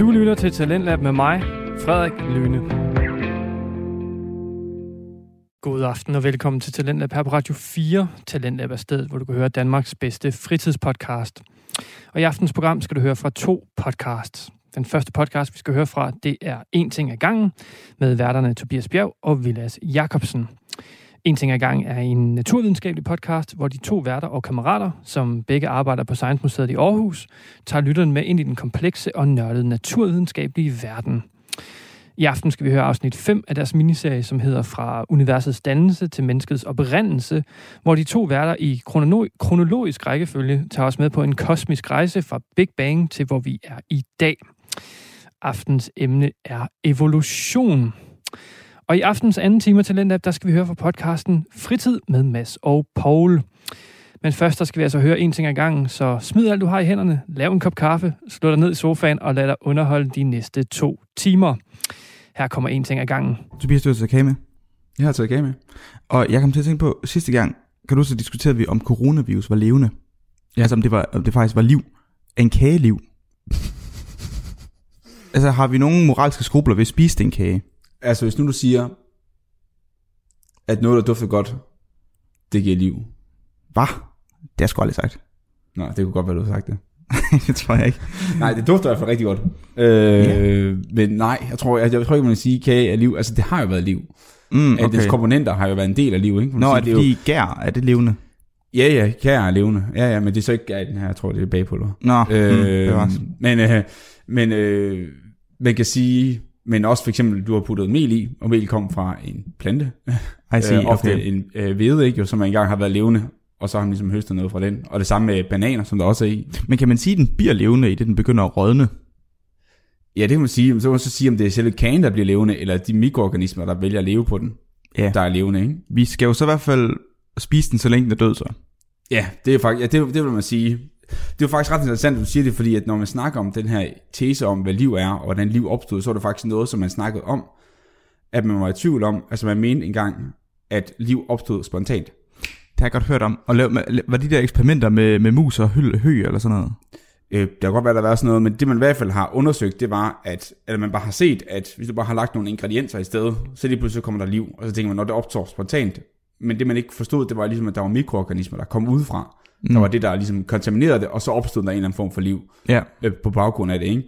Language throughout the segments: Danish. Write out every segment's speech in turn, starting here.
Du lytter til Talentlab med mig, Frederik Lyne. God aften og velkommen til Talentlab her på Radio 4. Talentlab er stedet, hvor du kan høre Danmarks bedste fritidspodcast. Og i aftens program skal du høre fra to podcasts. Den første podcast, vi skal høre fra, det er En ting ad gangen med værterne Tobias Bjerg og Vilas Jakobsen. En ting ad gang er en naturvidenskabelig podcast, hvor de to værter og kammerater, som begge arbejder på Science Museet i Aarhus, tager lytteren med ind i den komplekse og nørdede naturvidenskabelige verden. I aften skal vi høre afsnit 5 af deres miniserie, som hedder Fra universets dannelse til menneskets oprindelse, hvor de to værter i kronolo- kronologisk rækkefølge tager os med på en kosmisk rejse fra Big Bang til hvor vi er i dag. Aftens emne er evolution. Og i aftens anden time af Talentlab, der skal vi høre fra podcasten Fritid med Mads og Paul. Men først der skal vi altså høre en ting ad gangen, så smid alt du har i hænderne, lav en kop kaffe, slå dig ned i sofaen og lad dig underholde de næste to timer. Her kommer en ting ad gangen. Tobias, du har taget kage med. Jeg har taget kage med. Og jeg kom til at tænke på, sidste gang, kan du så diskuterede vi, om coronavirus var levende. Ja. Altså om det, var, om det faktisk var liv. En kageliv. altså har vi nogen moralske skrubler ved at spise den kage? Altså, hvis nu du siger, at noget, der dufter godt, det giver liv. Hvad? Det har jeg sgu aldrig sagt. Nej, det kunne godt være, du har sagt det. det tror jeg ikke. Nej, det dufter i hvert fald rigtig godt. Øh, Ja. Men nej, jeg tror, jeg, jeg tror ikke, man kan sige, at kage er liv. Altså, det har jo været liv. Mm, Okay. At dets komponenter har jo været en del af liv, ikke? Nå, kan er sige, det fordi gær, er det levende? Jo, ja, ja, kage er levende. Ja, ja, men det er så ikke gær i den her, jeg tror, det er bagpulver. Nå, Øh, mm, det var men øh, men øh, man kan sige, men også for eksempel, du har puttet mel i, og mel kom fra en plante. I see, øh, ofte okay. en øh, hvede, ikke, jo, som engang har været levende, og så har man ligesom høstet noget fra den. Og det samme med bananer, som der også er i. Men kan man sige, at den bliver levende i det, den begynder at rådne? Ja, det kan man sige. Men så kan man så sige, om det er selve kagen, der bliver levende, eller de mikroorganismer, der vælger at leve på den, Ja. der er levende, ikke? Vi skal jo så i hvert fald spise den, så længe den er død, så. Ja, det er faktisk, ja, det, det vil man sige. Det er jo faktisk ret interessant, at du siger det, fordi at når man snakker om den her tese om, hvad liv er, og hvordan liv opstod, så er det faktisk noget, som man snakkede om, at man var i tvivl om, altså man mente engang, at liv opstod spontant. Det har jeg godt hørt om. Og lav, var de der eksperimenter med, med mus og hø, hø eller sådan noget? Øh, der kan godt være, der været sådan noget, men det man i hvert fald har undersøgt, det var, at, at man bare har set, at hvis du bare har lagt nogle ingredienser i stedet, så lige pludselig kommer der liv, og så tænker man, når det opstår spontant. Men det man ikke forstod, det var ligesom, at der var mikroorganismer, der kom udefra. Mm. Der var det, der ligesom kontaminerede det, og så opstod der en eller anden form for liv Ja. øh, på baggrund af det, ikke?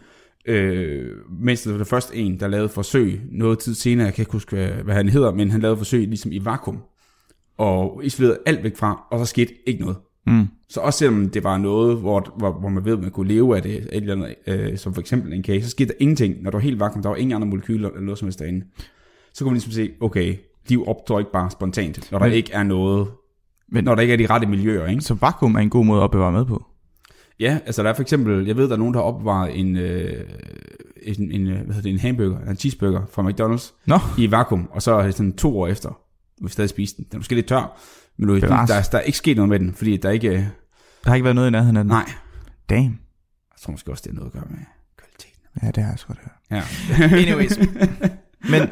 Øh, mens der var der først en, der lavede forsøg noget tid senere, jeg kan ikke huske, hvad, hvad han hedder, men han lavede forsøg ligesom i vakuum, og isolerede alt væk fra, og så skete ikke noget. Mm. Så også selvom det var noget, hvor, hvor, hvor man ved, at man kunne leve af det, et eller andet, øh, som for eksempel en kage, så skete der ingenting, når der var helt vakuum, der var ingen andre molekyler eller noget som helst derinde. Så kunne man ligesom se, okay, liv opstår ikke bare spontant, når der Men- ikke er noget, Men- når der ikke er de rette miljøer, ikke? Så vakuum er en god måde at opbevare mad på. Ja, altså der er for eksempel, jeg ved, der er nogen, der har opbevaret en, øh, en, en, øh, hvad hedder det, en hamburger, en cheeseburger fra McDonald's Nå, i vakuum, og så er sådan to år efter, vi stadig spise den. Den er måske lidt tør, men du, der, der, der er ikke sket noget med den, fordi der er ikke, øh, der har ikke været noget i nærheden af den. nej, Damn. jeg tror måske også, det er noget at gøre med kvaliteten. Ja, det har jeg sgu godt hørt. Ja. Anyways. Men,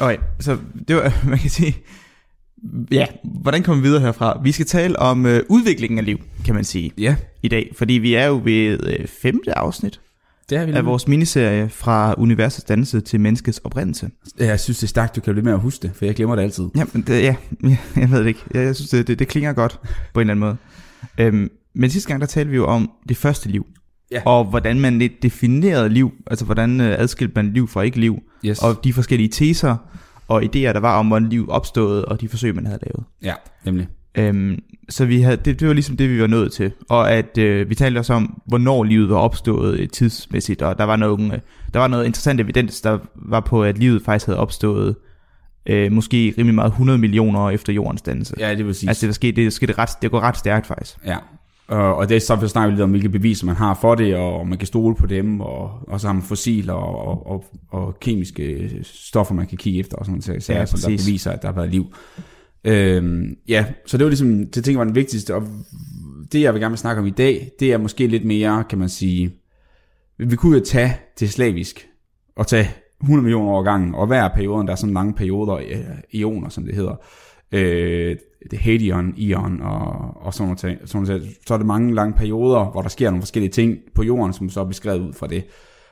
okay, så det var, man kan sige, ja, hvordan kommer vi videre herfra? Vi skal tale om øh, udviklingen af liv, kan man sige, ja, i dag. Fordi vi er jo ved øh, femte afsnit det er vi af vores miniserie fra universets dannelse til menneskets oprindelse. Jeg synes, det er stærkt, du kan blive med at huske det, for jeg glemmer det altid. Jamen, det, ja, ja, jeg ved det ikke. Jeg, jeg synes, det, det, det klinger godt på en eller anden måde. Øhm, men sidste gang, der talte vi jo om det første liv. Ja. Og hvordan man lidt definerede liv, altså hvordan øh, adskilte man liv fra ikke liv, Yes. og de forskellige teser og idéer, der var om, hvordan liv opstod, og de forsøg, man havde lavet. Ja, nemlig. Øhm, så vi havde, det, det var ligesom det, vi var nået til. Og at øh, vi talte også om, hvornår livet var opstået øh, tidsmæssigt, og der var, nogle, øh, der var noget interessant evidens, der var på, at livet faktisk havde opstået øh, måske rimelig meget 100 millioner år efter jordens dannelse. Ja, det vil sige. Altså det, der skete, det, skete ret, det går ret stærkt faktisk. Ja. Og, og det er så snakker vi lidt om, hvilke beviser man har for det, og man kan stole på dem, og, og så har man fossiler og, og, og, og kemiske stoffer, man kan kigge efter, og sådan noget, så, Ja, som der beviser, at der har været liv. Øhm, ja, så det var ligesom, det tænker var den vigtigste, og det jeg vil gerne snakke om i dag, det er måske lidt mere, kan man sige, vi kunne jo tage det slavisk, og tage 100 millioner år gangen, og hver periode, der er sådan lange perioder, øh, ioner, som det hedder, øh, Hadion, Ion og, og sådan noget, sådan noget. Så er det mange lange perioder, hvor der sker nogle forskellige ting på jorden, som så er beskrevet ud fra det.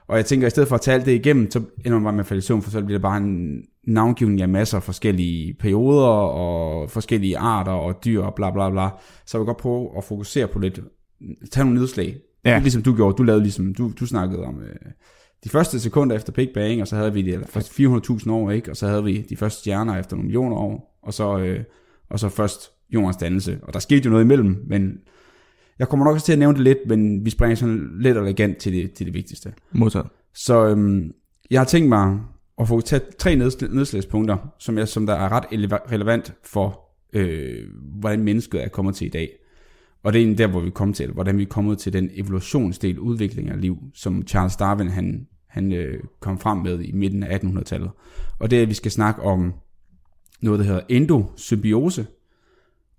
Og jeg tænker, at i stedet for at alt det igennem, så ender man bare med at falde i søvn, for så bliver det bare en navngivning af masser af forskellige perioder, og forskellige arter, og dyr, og bla bla bla. Så jeg vil godt prøve at fokusere på lidt, tage nogle nedslag. Ja. Ligesom du gjorde, du lavede ligesom, du, du snakkede om øh, de første sekunder efter Big Bang, og så havde vi de eller først 400.000 år, ikke? og så havde vi de første stjerner efter nogle millioner år, og så, øh, og så først jordens dannelse. Og der skete jo noget imellem, men jeg kommer nok også til at nævne det lidt, men vi springer sådan lidt elegant til det, til det vigtigste. Modtaget. Så øhm, jeg har tænkt mig at få tage tre nedsl- nedslagspunkter, som, jeg, som der er ret ele- relevant for, øh, hvordan mennesket er kommet til i dag. Og det er egentlig der, hvor vi kommer til, hvordan vi er kommet til den evolutionsdel, udvikling af liv, som Charles Darwin han, han øh, kom frem med i midten af 1800-tallet. Og det er, at vi skal snakke om noget, der hedder endosymbiose,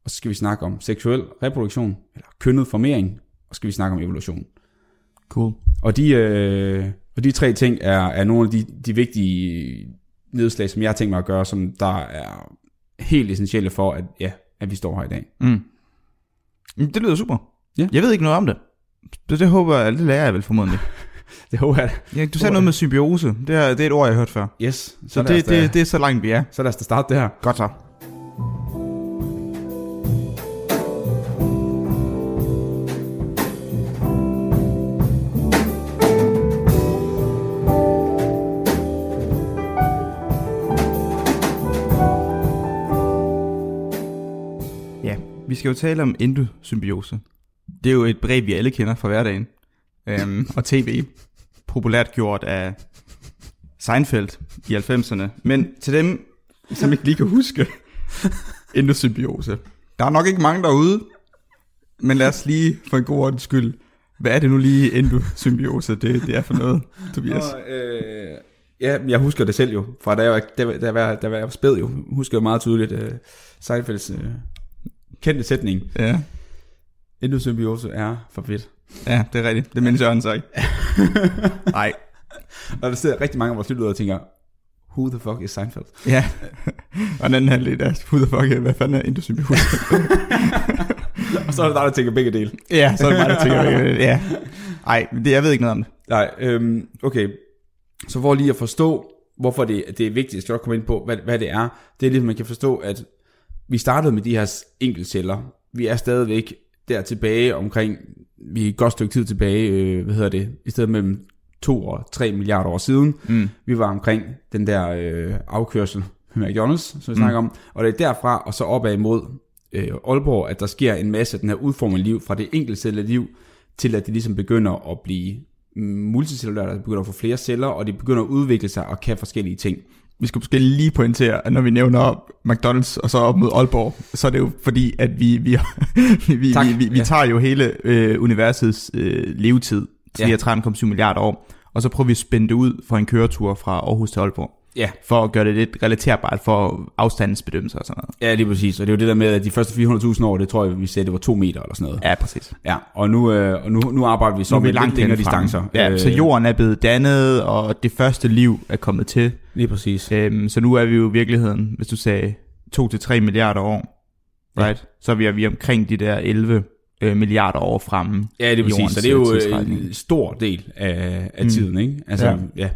og så skal vi snakke om seksuel reproduktion, eller kønnet formering, og så skal vi snakke om evolution. Cool. Og de, øh, og de tre ting er, er nogle af de, de vigtige nedslag, som jeg har tænkt mig at gøre, som der er helt essentielle for, at, ja, at vi står her i dag. Mm. Det lyder super. Ja. Jeg ved ikke noget om det. Så det håber jeg, det lærer jeg vel formodentlig. Det håber jeg. Ja, du sagde noget med symbiose. Det er, det er et ord, jeg har hørt før. Yes. Så, Så, det, det, det er så langt, vi er. så lad os da starte det her. Godt så. Ja, vi skal jo tale om endosymbiose. Det er jo et begreb, vi alle kender fra hverdagen. Øhm, og tv, populært gjort af Seinfeld i 90'erne. Men til dem, som ikke lige kan huske endosymbiose. Der er nok ikke mange derude, men lad os lige for en god ordens skyld. Hvad er det nu lige endosymbiose, det, det er for noget, Tobias? Og, øh, ja, jeg husker det selv jo, fra da jeg var, da, da, da, da jeg var spæd jo, husker jeg meget tydeligt øh, Seinfelds øh, kendte sætning. Ja, Endosymbiose er for fedt. Ja, det er rigtigt. Det mindes Jørgen så ikke. Nej, Og der sidder rigtig mange af vores lyttere og tænker, who the fuck is Seinfeld? ja. Og den anden halvdel er, who the fuck, hvad fanden er endosymbiose? og så er der dig, der tænker begge dele. ja, så er det mig, der tænker, ja. Ej, det, jeg ved ikke noget om det. Nej, øhm, okay. Så for lige at forstå, hvorfor det, det er vigtigt, skal jeg også komme ind på, hvad, hvad det er. Det er ligesom, man kan forstå, at vi startede med de her enkeltceller. Vi er stadigvæk der tilbage omkring, vi er et godt stykke tid tilbage, øh, hvad hedder det, i stedet mellem 2 og 3 milliarder år siden. Mm. Vi var omkring den der øh, afkørsel med McDonald's, som vi snakker om. Og det er derfra og så opad imod øh, Aalborg, at der sker en masse af den her udformede liv, fra det enkeltcellede liv, til at det ligesom begynder at blive multicellulært, der begynder at få flere celler, og det begynder at udvikle sig og kan forskellige ting. Vi skal måske lige pointere, at når vi nævner McDonald's og så op mod Aalborg, så er det jo fordi, at vi, vi, vi, vi, Tak. vi, vi, vi Ja. tager jo hele øh, universets øh, levetid, til Ja. ja. 13,7 milliarder år, og så prøver vi at spænde det ud for en køretur fra Aarhus til Aalborg, Ja, for at gøre det lidt relaterbart for afstandsbedømmelser og sådan noget. ja lige præcis. Og det er jo det der med, at de første 400.000 år, det tror jeg, vi sagde, det var to meter eller sådan noget. Ja, præcis. Ja, og nu, øh, og nu, nu arbejder vi så vi med langt længere distancer. Ja, Øh, så jorden er blevet dannet, og det første liv er kommet til. Lige præcis. Øhm, så nu er vi jo i virkeligheden, hvis du sagde 2-3 milliarder år, Ja. right? så er vi, er vi omkring de der 11 øh, milliarder år fremme. Ja, det er præcis. Så det er jo øh, en stor del af, af Mm. tiden, ikke? Altså, ja. Ja.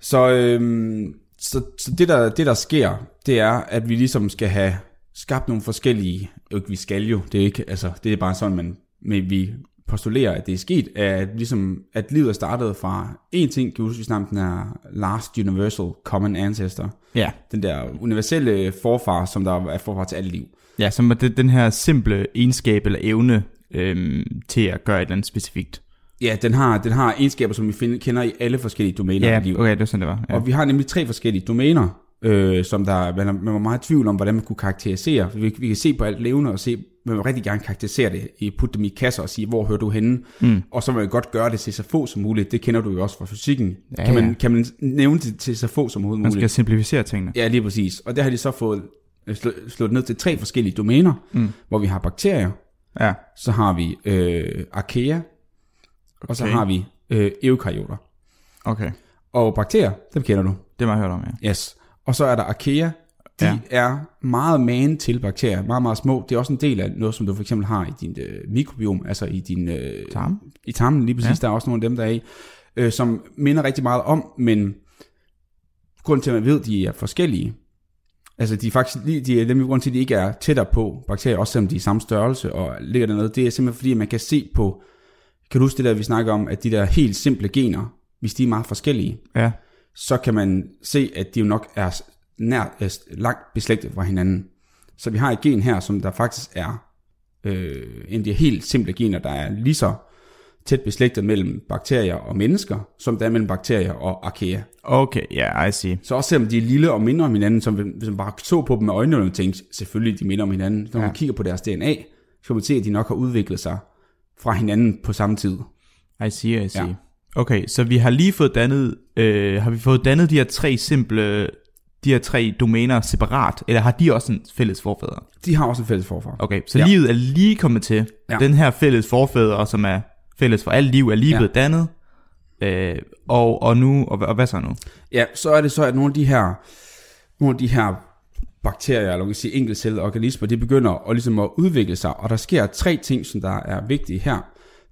Så, øhm, så, så det, der, det, der sker, det er, at vi ligesom skal have skabt nogle forskellige... Ikke vi skal jo, det er ikke, altså, det er bare sådan, man, men vi postulerer, at det er sket, at, ligesom, at livet er startet fra en ting, kan huske, vi snakker om den her Last Universal Common Ancestor. Ja. Den der universelle forfar, som der er forfar til alt liv. ja, som er det, den her simple egenskab eller evne øhm, til at gøre et eller andet specifikt. Ja, den har, den har egenskaber, som vi finder, kender i alle forskellige domæner Ja, livet. okay, det var sådan, det var. Ja. Og vi har nemlig tre forskellige domæner, øh, som der, man, man var meget i tvivl om, hvordan man kunne karakterisere. Vi, vi kan se på alt levende og se, man vil rigtig gerne karakterisere det, i putte dem i kasser og sige, hvor hører du henne? Mm. Og så vil man godt gøre det til så få som muligt. Det kender du jo også fra fysikken. Ja, kan, man, ja. kan man nævne det til så få som Man muligt? skal simplificere tingene. Ja, lige præcis. Og det har de så fået øh, slå, slået ned til tre forskellige domæner, Mm. hvor vi har bakterier, Ja, så har vi øh, archaea, og så Okay. har vi øh, eukaryoter. okay. Og bakterier, dem kender du. Det har jeg hørt om, ja. Yes. Og så er der archaea. De ja. Er meget man til bakterier, meget, meget små. Det er også en del af noget, som du for eksempel har i din øh, mikrobiom, altså i din... Øh, Tarm? I tarmen, lige præcis. Ja. Der er også nogle af dem, der er i. øh, som minder rigtig meget om, men grunden til, at man ved, at de er forskellige, altså de er faktisk, lige- de er nemlig grund til, at de ikke er tættere på bakterier, også selvom de er i samme størrelse og ligger dernede, det er simpelthen fordi, at man kan se på, kan du huske det der, vi snakker om, at de der helt simple gener, hvis de er meget forskellige, Ja. så kan man se, at de jo nok er nær, langt beslægtet fra hinanden. Så vi har et gen her, som der faktisk er øh, en af de helt simple gener, der er lige så tæt beslægtet mellem bakterier og mennesker, som der er mellem bakterier og archaea. Okay, ja, yeah, I see. Så også selvom de er lille og mindre om hinanden, som hvis man bare så på dem med øjnene og tænkte, selvfølgelig de minder om hinanden. Når man Ja. kigger på deres DNA, så kan man se, at de nok har udviklet sig fra hinanden på samme tid. I see, I see. Ja. Okay, så vi har lige fået dannet, øh, har vi fået dannet de her tre simple, de her tre domæner separat, eller har de også en fælles forfader? De har også en fælles forfar. Okay, så Ja. livet er lige kommet til. Ja. Den her fælles forfader, som er fælles for alt liv, er lige Ja. blevet dannet. Øh, og, og nu, og, og hvad så nu? Ja, så er det så, at nogle af de her, nogle af de her bakterier, eller man kan sige enkeltcellede organismer, de begynder at, ligesom at udvikle sig, og der sker tre ting, som der er vigtige her.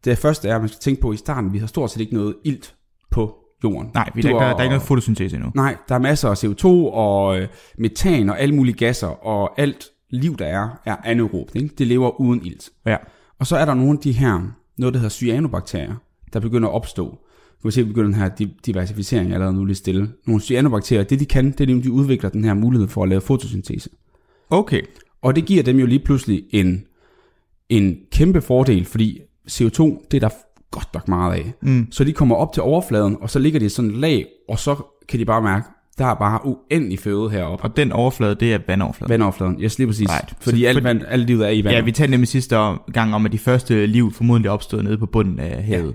Det første er, at man skal tænke på, at i starten, vi har stort set ikke noget ilt på jorden. Nej, vi, der, der, har- der er ikke noget fotosyntese endnu. Nej, der er masser af CO2 og øh, metan og alle mulige gasser, og alt liv, der er, er anaerobt. Ikke? Det lever uden ilt. Ja. Og så er der nogle af de her, noget der hedder cyanobakterier, der begynder at opstå. Kan se, at vi begynder den her di- diversificering allerede nu lidt stille. Nogle cyanobakterier, det de kan, det er, at de udvikler den her mulighed for at lave fotosyntese. Okay. Og det giver dem jo lige pludselig en, en kæmpe fordel, fordi CO2, det er der godt nok meget af. Mm. Så de kommer op til overfladen, og så ligger de i sådan et lag, og så kan de bare mærke, der er bare uendelig føde heroppe. Og den overflade, det er vandoverfladen. Vandoverfladen, yes, lige præcis. Right. Fordi Så- alt, vand, alt livet er i vand. Ja, vi talte nemlig sidste gang om, at de første liv formodentlig opstod nede på bunden af havet. Ja.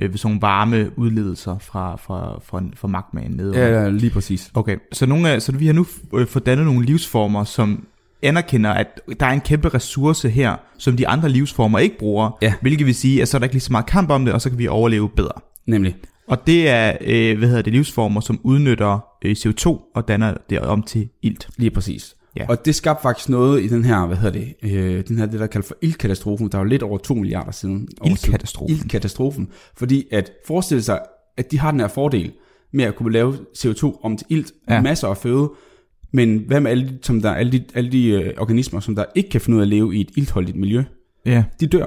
Øh, sådan nogle varme udledelser fra, fra, fra, fra magmaen nede. under. ja, lige præcis. Okay, så, nogle af, så vi har nu øh, fået dannet nogle livsformer, som anerkender, at der er en kæmpe ressource her, som de andre livsformer ikke bruger. Ja. Hvilket vil sige, at så er der ikke lige så meget kamp om det, og så kan vi overleve bedre. Nemlig. Og det er, øh, hvad hedder det, livsformer, som udnytter øh, CO2 og danner det om til ilt. Lige præcis. Ja. Og det skabte faktisk noget i den her, hvad hedder det, øh, den her, det der kaldt for ildkatastrofen, der var lidt over 2 milliarder siden. Ildkatastrofen. Ildkatastrofen. Fordi at forestille sig, at de har den her fordel med at kunne lave CO2 om til ilt, ja. Masser af føde, men hvad med alle som der, alle de, alle de øh, organismer, som der ikke kan finde ud af at leve i et iltholdigt miljø? Ja. De dør.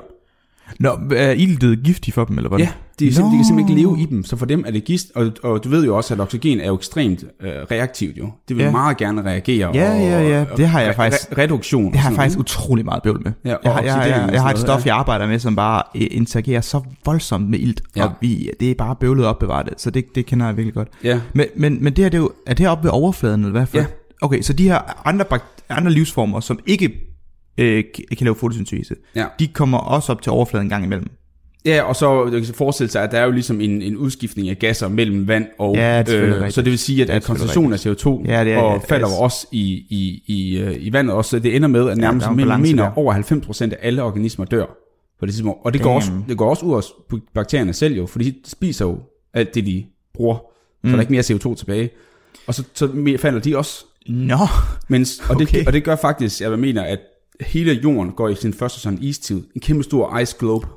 Nå, er iltet giftig for dem, eller hvad? Ja, de, er simpelthen, de kan simpelthen ikke leve i dem, så for dem er det gist, og, og du ved jo også, at oxygen er jo ekstremt øh, reaktivt jo. Det vil Ja. meget gerne reagere. Ja, ja, ja. Det har jeg re- faktisk- Re- reduktion. Det har jeg faktisk utrolig meget bøvl med. Ja, jeg, har, jeg, jeg, jeg har et stof, jeg arbejder med, som bare øh, interagerer så voldsomt med ilt, Ja. og vi, det er bare bøvlet at opbevare det, så det, det kender jeg virkelig godt. Ja, Men, men, men det her, det er, jo, er det her oppe ved overfladen, eller hvad? For, Ja. Okay, så de her andre, andre livsformer, som ikke øh, kan kan lave fotosyntese, ja. de kommer også op til overfladen en gang imellem. Ja, og så du kan forestille sig, at der er jo ligesom en, en udskiftning af gasser mellem vand og... Ja, det rigtigt. Så det vil sige, at, Det at koncentrationen af CO2 Ja, det er- og ja, falder yes. også i, i, i, øh, i vandet også. Så det ender med, at nærmest ja, balance mener der. over 90% af alle organismer dør på det tidspunkt. Og det går, Damn. også, det går også ud af bakterierne selv jo, fordi de spiser jo alt det, de bruger. Så mm. der er ikke mere CO2 tilbage. Og så, så falder de også. Nå, Mens, og, det, Okay. og det gør faktisk, jeg mener, at hele jorden går i sin første sådan istid. En kæmpe stor ice globe,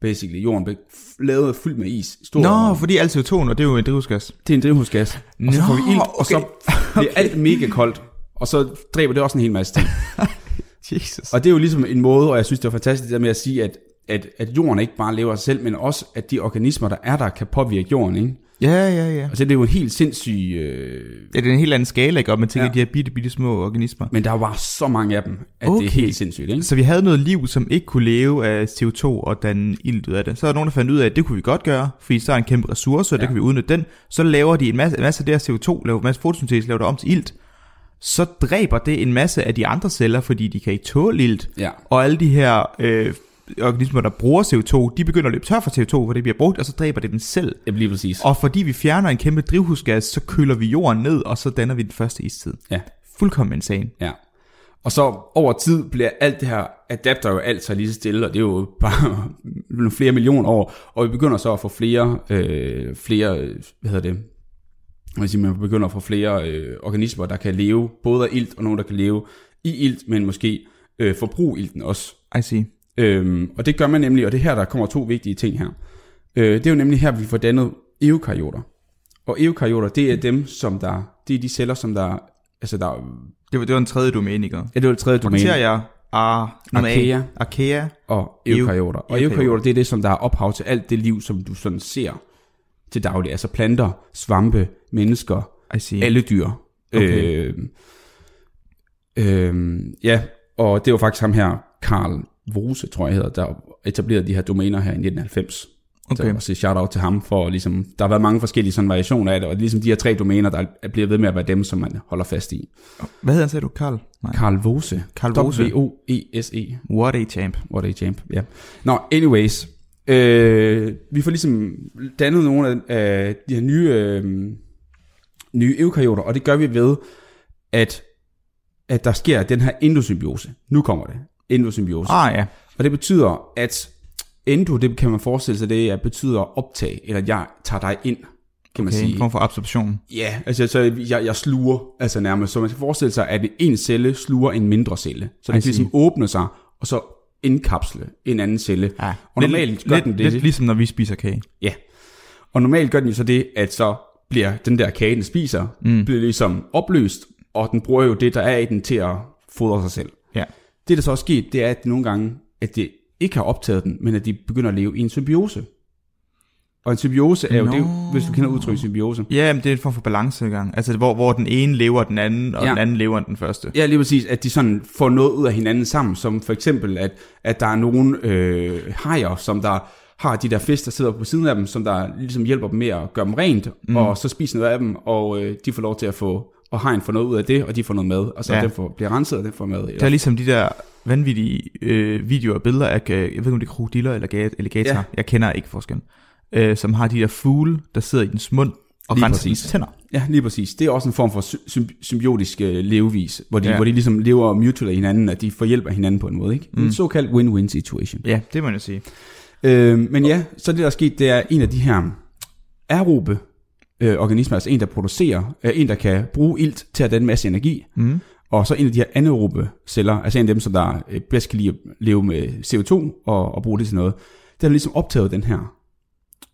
basically. Jorden blev lavet fyldt med is. Stor, Nå fordi alt CO2, og det er jo en drivhusgas. Det er en drivhusgas. Og så Nå, får vi ild, og så okay. bliver alt mega koldt. Og så dræber det også en hel masse ting. Jesus. Og det er jo ligesom en måde, og jeg synes, det er fantastisk det der med at sige, at, at, at jorden ikke bare lever sig selv, men også, at de organismer, der er der, kan påvirke jorden. Ikke? Ja, ja, ja. Altså det er jo en helt sindssyg... Øh, Ja, det er en helt anden skala, ikke? Og man tænker, Ja. de her bitte, bitte små organismer. men der er bare så mange af dem, at okay. det er helt sindssygt. Ikke? Så vi havde noget liv, som ikke kunne leve af CO2 og danne ilt ud af det. Så er der nogen, der fandt ud af, at det kunne vi godt gøre, fordi så er en kæmpe ressource, og. Ja. der kan vi udnytte den. Så laver de en masse, en masse af det her CO2, laver en masse fotosyntese, laver det om til ilt. Så dræber det en masse af de andre celler, fordi de kan ikke tåle ilt. Ja. Og alle de her øh, organismer, der bruger CO2, de begynder at løbe tør for CO2, hvor det bliver brugt, og så dræber det dem selv. Ja, lige præcis. Og fordi vi fjerner en kæmpe drivhusgas, så køler vi jorden ned, og så danner vi den første istid. Ja. Fuldkommen insane. Ja. Og så over tid bliver alt det her adapter jo alt så lige stille, og det er jo bare nogle flere millioner år, og vi begynder så at få flere, øh, flere hvad hedder det, hvad siger, man begynder at få flere øh, organismer, der kan leve både af ilt, og nogle, der kan leve i ilt, men måske øh, forbruge ilten også. I see. Øhm, og det gør man nemlig, og det er her, der kommer to vigtige ting her. Øh, det er jo nemlig her, vi får dannet eukaryoter. Og eukaryoter, det er dem, som der, det er de celler, som der, altså der, Det var, det var en tredje domæne, ikke? ja, det var det tredje domæne, Bakterier, ar, nummer A, Archaea. Archaea. og eukaryoter. Og eukaryoter. det er det, som der er ophav til alt det liv, som du sådan ser til daglig. Altså planter, svampe, mennesker, alle dyr. Okay. Øh, øh, ja, og det var faktisk ham her, Karl Vose, tror jeg hedder, der etablerede de her domæner her i 1990. Okay. Så også shout out til ham for ligesom, der har været mange forskellige sådan variationer af det, og ligesom de her tre domæner, der er blevet ved med at være dem, som man holder fast i. Hvad hedder han, sagde du? Karl? Nej. Karl Vose. Karl Vose. W-O-E-S-E. What a champ. What a champ, ja. Nå, anyways. Øh, vi får ligesom dannet nogle af, af de her nye, øh, nye eukaryoter, og det gør vi ved, at, at der sker den her endosymbiose. Nu kommer det. Endosymbiose. Ah ja. Og det betyder, at endo, det kan man forestille sig, det er, betyder optag, eller jeg tager dig ind, kan man Okay, sige. en form for absorption. Ja, altså så jeg, jeg sluger, altså nærmest. Så man skal forestille sig, at en celle sluger en mindre celle. Så den see. ligesom åbner sig, og så indkapsle en anden celle. Ja. Og normalt gør lidt, den det. Lidt ligesom når vi spiser kage. Ja. Og normalt gør den jo så det, at så bliver den der kage, den spiser, mm. bliver ligesom opløst, og den bruger jo det, der er i den til at fodre sig selv. Ja. Det, der så er sket, det er, at nogle gange, at det ikke har optaget den, men at de begynder at leve i en symbiose. Og en symbiose er jo Nå. det, hvis du kender udtrykket symbiose. Ja, men det er en form for balancegang. Altså, hvor, hvor den ene lever den anden, og ja. den anden lever den første. Ja, lige præcis, at de sådan får noget ud af hinanden sammen, som for eksempel, at, at der er nogle øh, hajer, som der har de der fisk, der sidder på siden af dem, som der ligesom hjælper dem med at gøre dem rent, mm. og så spiser noget af dem, og øh, de får lov til at få, og hajen får noget ud af det, og de får noget mad, og så ja. Den får, bliver renset, og den får mad. Det er ligesom de der vanvittige øh, videoer og billeder af, øh, jeg ved ikke om det er krokodiller eller ga- alligator, Ja. jeg kender ikke forskellen, øh, som har de der fugle, der sidder i dens mund og Lige renser præcis. tænder. Ja, lige præcis. Det er også en form for sy- symb- symbiotisk øh, levevis, hvor de, ja. Hvor de ligesom lever mutual af hinanden, at de får hjælp af hinanden på en måde. Ikke? Mm. En såkaldt win-win situation. Ja, det må jeg sige. Øh, men ja, så det der er sket, det er en af de her aerobe øh, organismer, altså en, der producerer, øh, en, der kan bruge ilt til at danne en masse energi, Mm. og så en af de her anaerobe celler, altså en af dem, som der øh, bedst kan lide at leve med CO2 og, og bruge det til noget, den har ligesom optaget den her.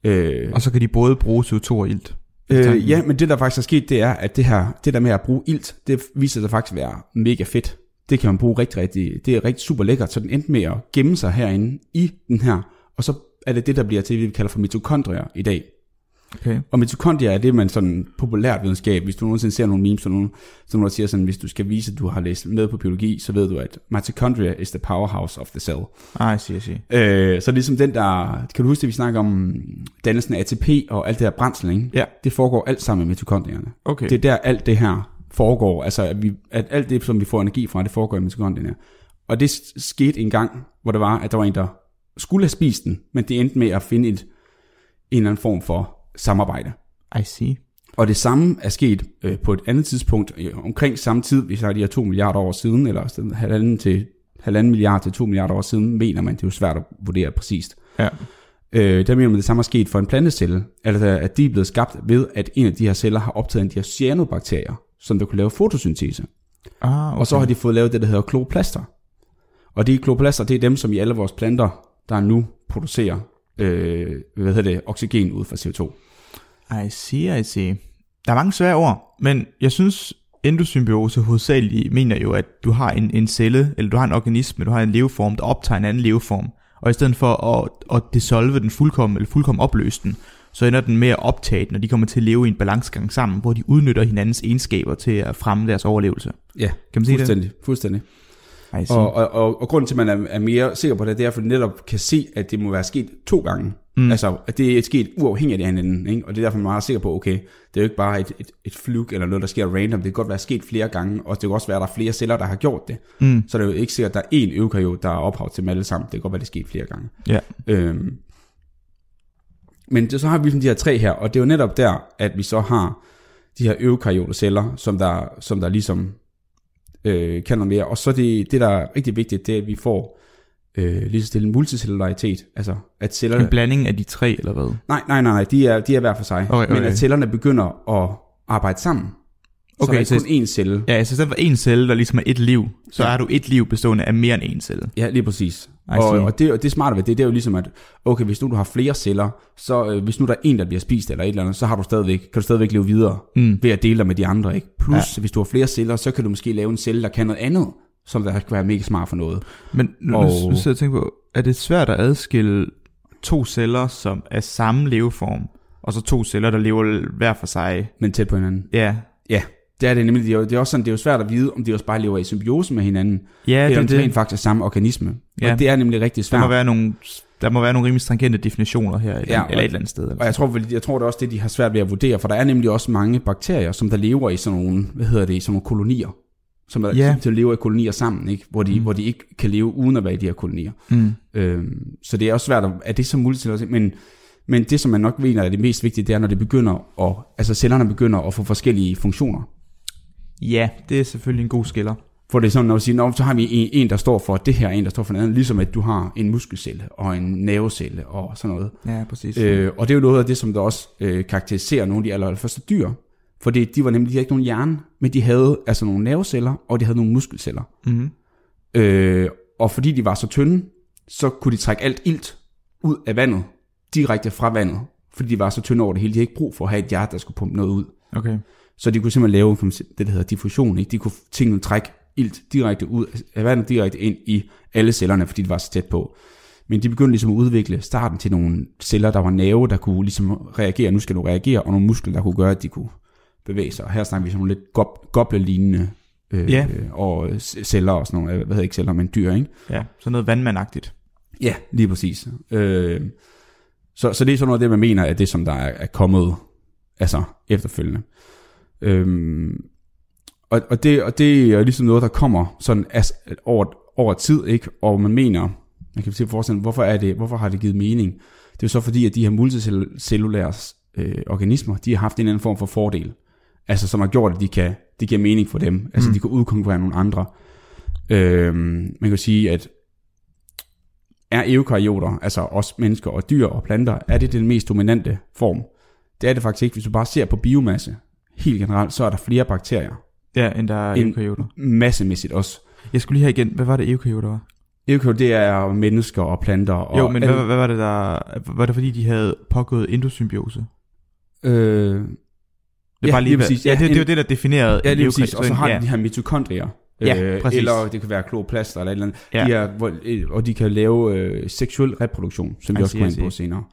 Øh, Og så kan de både bruge CO2 og ilt. øh, ja, men det der faktisk er sket, det er, at det her, det der med at bruge ilt, det viser sig faktisk at være mega fedt. Det kan man bruge rigtig, rigtig, det er rigtig super lækkert, så den endte med at gemme sig herinde i den her, og så er det det, der bliver til, det vi kalder for mitokondrier i dag. Okay. Og mitokondrier er det, man sådan populært videnskab, hvis du nogensinde ser nogle memes, så nogen, så nogen der siger sådan, hvis du skal vise, at du har læst med på biologi, så ved du, at mitochondria is the powerhouse of the cell. Ah, jeg siger, jeg siger. Øh, så ligesom den der, kan du huske det, vi snakker om dannelsen af ATP og alt det her brændsel, ikke? Ja. Det foregår alt sammen med mitokondrierne. Okay. Det er der alt det her foregår, altså at, vi, at alt det, som vi får energi fra, det foregår i mitokondrierne. Og det skete en gang, hvor der var, at der var en, der skulle have spist den, men det endte med at finde et, en eller anden form for samarbejde. I see. Og det samme er sket øh, på et andet tidspunkt, øh, omkring samme tid, hvis jeg har de her 2 milliarder år siden, eller sådan halvanden til halvanden milliard til 2 milliarder år siden, mener man, det er jo svært at vurdere præcist. Ja. Øh, der mener man, det samme er sket for en plantecelle, altså at de er blevet skabt ved, at en af de her celler har optaget en de her cyanobakterier, som der kunne lave fotosyntese. Ah, okay. Og så har de fået lavet det, der hedder kloplaster. Og de kloplaster, det er dem, som i alle vores planter, der nu producerer øh, hvad hedder det, oxygen ud fra CO2. I see, I see. Der er mange svære ord, men jeg synes, endosymbiose hovedsageligt mener jo, at du har en, en celle, eller du har en organisme, du har en leveform, der optager en anden leveform, og i stedet for at, at dissolve den fuldkommen, eller fuldkommen opløse den, så ender den med at optage den, og de kommer til at leve i en balancegang sammen, hvor de udnytter hinandens egenskaber til at fremme deres overlevelse. Ja, Kan man sige det? fuldstændig. Og, og, og, og grunden til, at man er, er mere sikker på det, det er, fordi netop kan se, at det må være sket to gange. Mm. Altså, at det er sket uafhængigt af hinanden. Ikke? Og det er derfor, man er meget sikker på, okay, det er jo ikke bare et, et, et fluke eller noget, der sker random. Det kan godt være sket flere gange, og det kan også være, at der er flere celler, der har gjort det. Mm. Så det er jo ikke sikkert, at der er én eukaryot, der er ophav til dem alle sammen. Det kan godt være, det er sket flere gange. Ja. Øhm, men det, så har vi sådan de her tre her, og det er jo netop der, at vi så har de her eukaryoteceller, som der, som der ligesom øh, kan noget mere. Og så det, det, der er rigtig vigtigt, det er, at vi får øh, lige så stille multicellularitet. Altså, at cellerne... En blanding af de tre, eller hvad? Nej, nej, nej, nej, de er, de er hver for sig. Okay, Men okay. at cellerne begynder at arbejde sammen. Okay, så er så- kun én celle. Ja, så i stedet for en celle, der ligesom er et liv, så Ja. har du et liv bestående af mere end en celle. Ja, lige præcis. I Og, see. og, det, og det smarte ved det, det er jo ligesom, at okay, hvis nu du har flere celler, så øh, hvis nu der er en, der bliver spist eller et eller andet, så har du stadigvæk, kan du stadigvæk leve videre Mm. ved at dele dig med de andre. Ikke? Plus, Ja. hvis du har flere celler, så kan du måske lave en celle, der kan noget andet, som der kan være mega smart for noget. Men nu, Og- nu, nu jeg og tænker på, er det svært at adskille to celler, som er samme leveform, og så to celler, der lever hver for sig? Men tæt på hinanden. Ja, Ja, det er det nemlig. Det er, jo, det er også sådan, det er jo svært at vide, om de også bare lever i symbiose med hinanden, ja det eller er om det det. rent faktisk er samme organisme. Ja. Og det er nemlig rigtig Der svært. må være nogle, der må være nogle rimelig stringente definitioner her, eller, Ja, ja, eller et eller andet sted. Og jeg tror, jeg tror det er også det, de har svært ved at vurdere, for der er nemlig også mange bakterier, som der lever i sådan nogle, hvad hedder det, i sådan nogle kolonier. Som der, Ja. der lever i kolonier sammen, ikke? Hvor, de, mm. hvor de ikke kan leve uden at være i de her kolonier. Mm. Øhm, så det er også svært, at, er det så multicellulært? Men, men det, som man nok mener er det mest vigtige, det er, når det begynder at, altså cellerne begynder at få forskellige funktioner. Ja, det er selvfølgelig en god skiller. For det er sådan, når vi siger, Nå, så har vi en, en, der står for det her, en, der står for noget andet, ligesom at du har en muskelcelle og en nervecelle og sådan noget. Ja, præcis. Øh, og det er jo noget af det, som der også øh, karakteriserer nogle af de allerførste dyr. For det, de var nemlig, de havde ikke nogen hjerne, men de havde altså nogle nerveceller, og de havde nogle muskelceller. mm-hmm. Øh, og fordi de var så tynde, så kunne de trække alt ilt ud af vandet, direkte fra vandet. Fordi de var så tynde over det hele. De havde ikke brug for at have et hjerte, der skulle pumpe noget ud. Okay. Så de kunne simpelthen lave kan man sige, det, der hedder diffusion. Ikke? De kunne tingene trække ilt direkte ud af vandet, direkte ind i alle cellerne, fordi de var så tæt på. Men de begyndte ligesom at udvikle starten til nogle celler, der var nerve, der kunne ligesom reagere. Nu skal du reagere, og nogle muskler, der kunne gøre, at de kunne bevæge sig. Og her snakker vi sådan nogle lidt gob- goblelignende øh, Ja. øh, og øh, celler og sådan nogle, hvad hedder ikke celler, men dyr, ikke? Ja, så noget vandmandagtigt. Ja, lige præcis. Øh, så, så det er sådan noget af det, man mener, at det som der er, er kommet altså efterfølgende. Øhm, og, og, det, og det er ligesom noget, der kommer sådan as, over, over tid, ikke? og man mener, man kan se forestille, hvorfor, er det, hvorfor har det givet mening? Det er jo så fordi, at de her multicellulære øh, organismer, de har haft en eller anden form for fordel, altså som har gjort, at de kan, det giver mening for dem, altså Mm. de kan udkonkurrere nogle andre. Øhm, man kan sige, at er eukaryoter, altså os mennesker og dyr og planter, er det den mest dominante form? Det er det faktisk ikke. Hvis du bare ser på biomasse, helt generelt, så er der flere bakterier. Ja, end der er eukaryoter. Massemæssigt også. Jeg skulle lige have igen, hvad var det eukaryoter var? Eukaryoter, det er mennesker og planter. Og jo, men alle- hvad, hvad, var det der, var det fordi de havde pågået endosymbiose? Øh, Det er Ja, bare lige, lige præcis. Ja, Ja, det, det var det, der definerede ja, lige præcis. Og så har ja. de her mitokondrier. Ja, præcis. Eller det kan være kloplaster eller et eller andet. Ja. De er, hvor, øh, og de kan lave øh, seksuel reproduktion, som vi I også kommer ind på senere.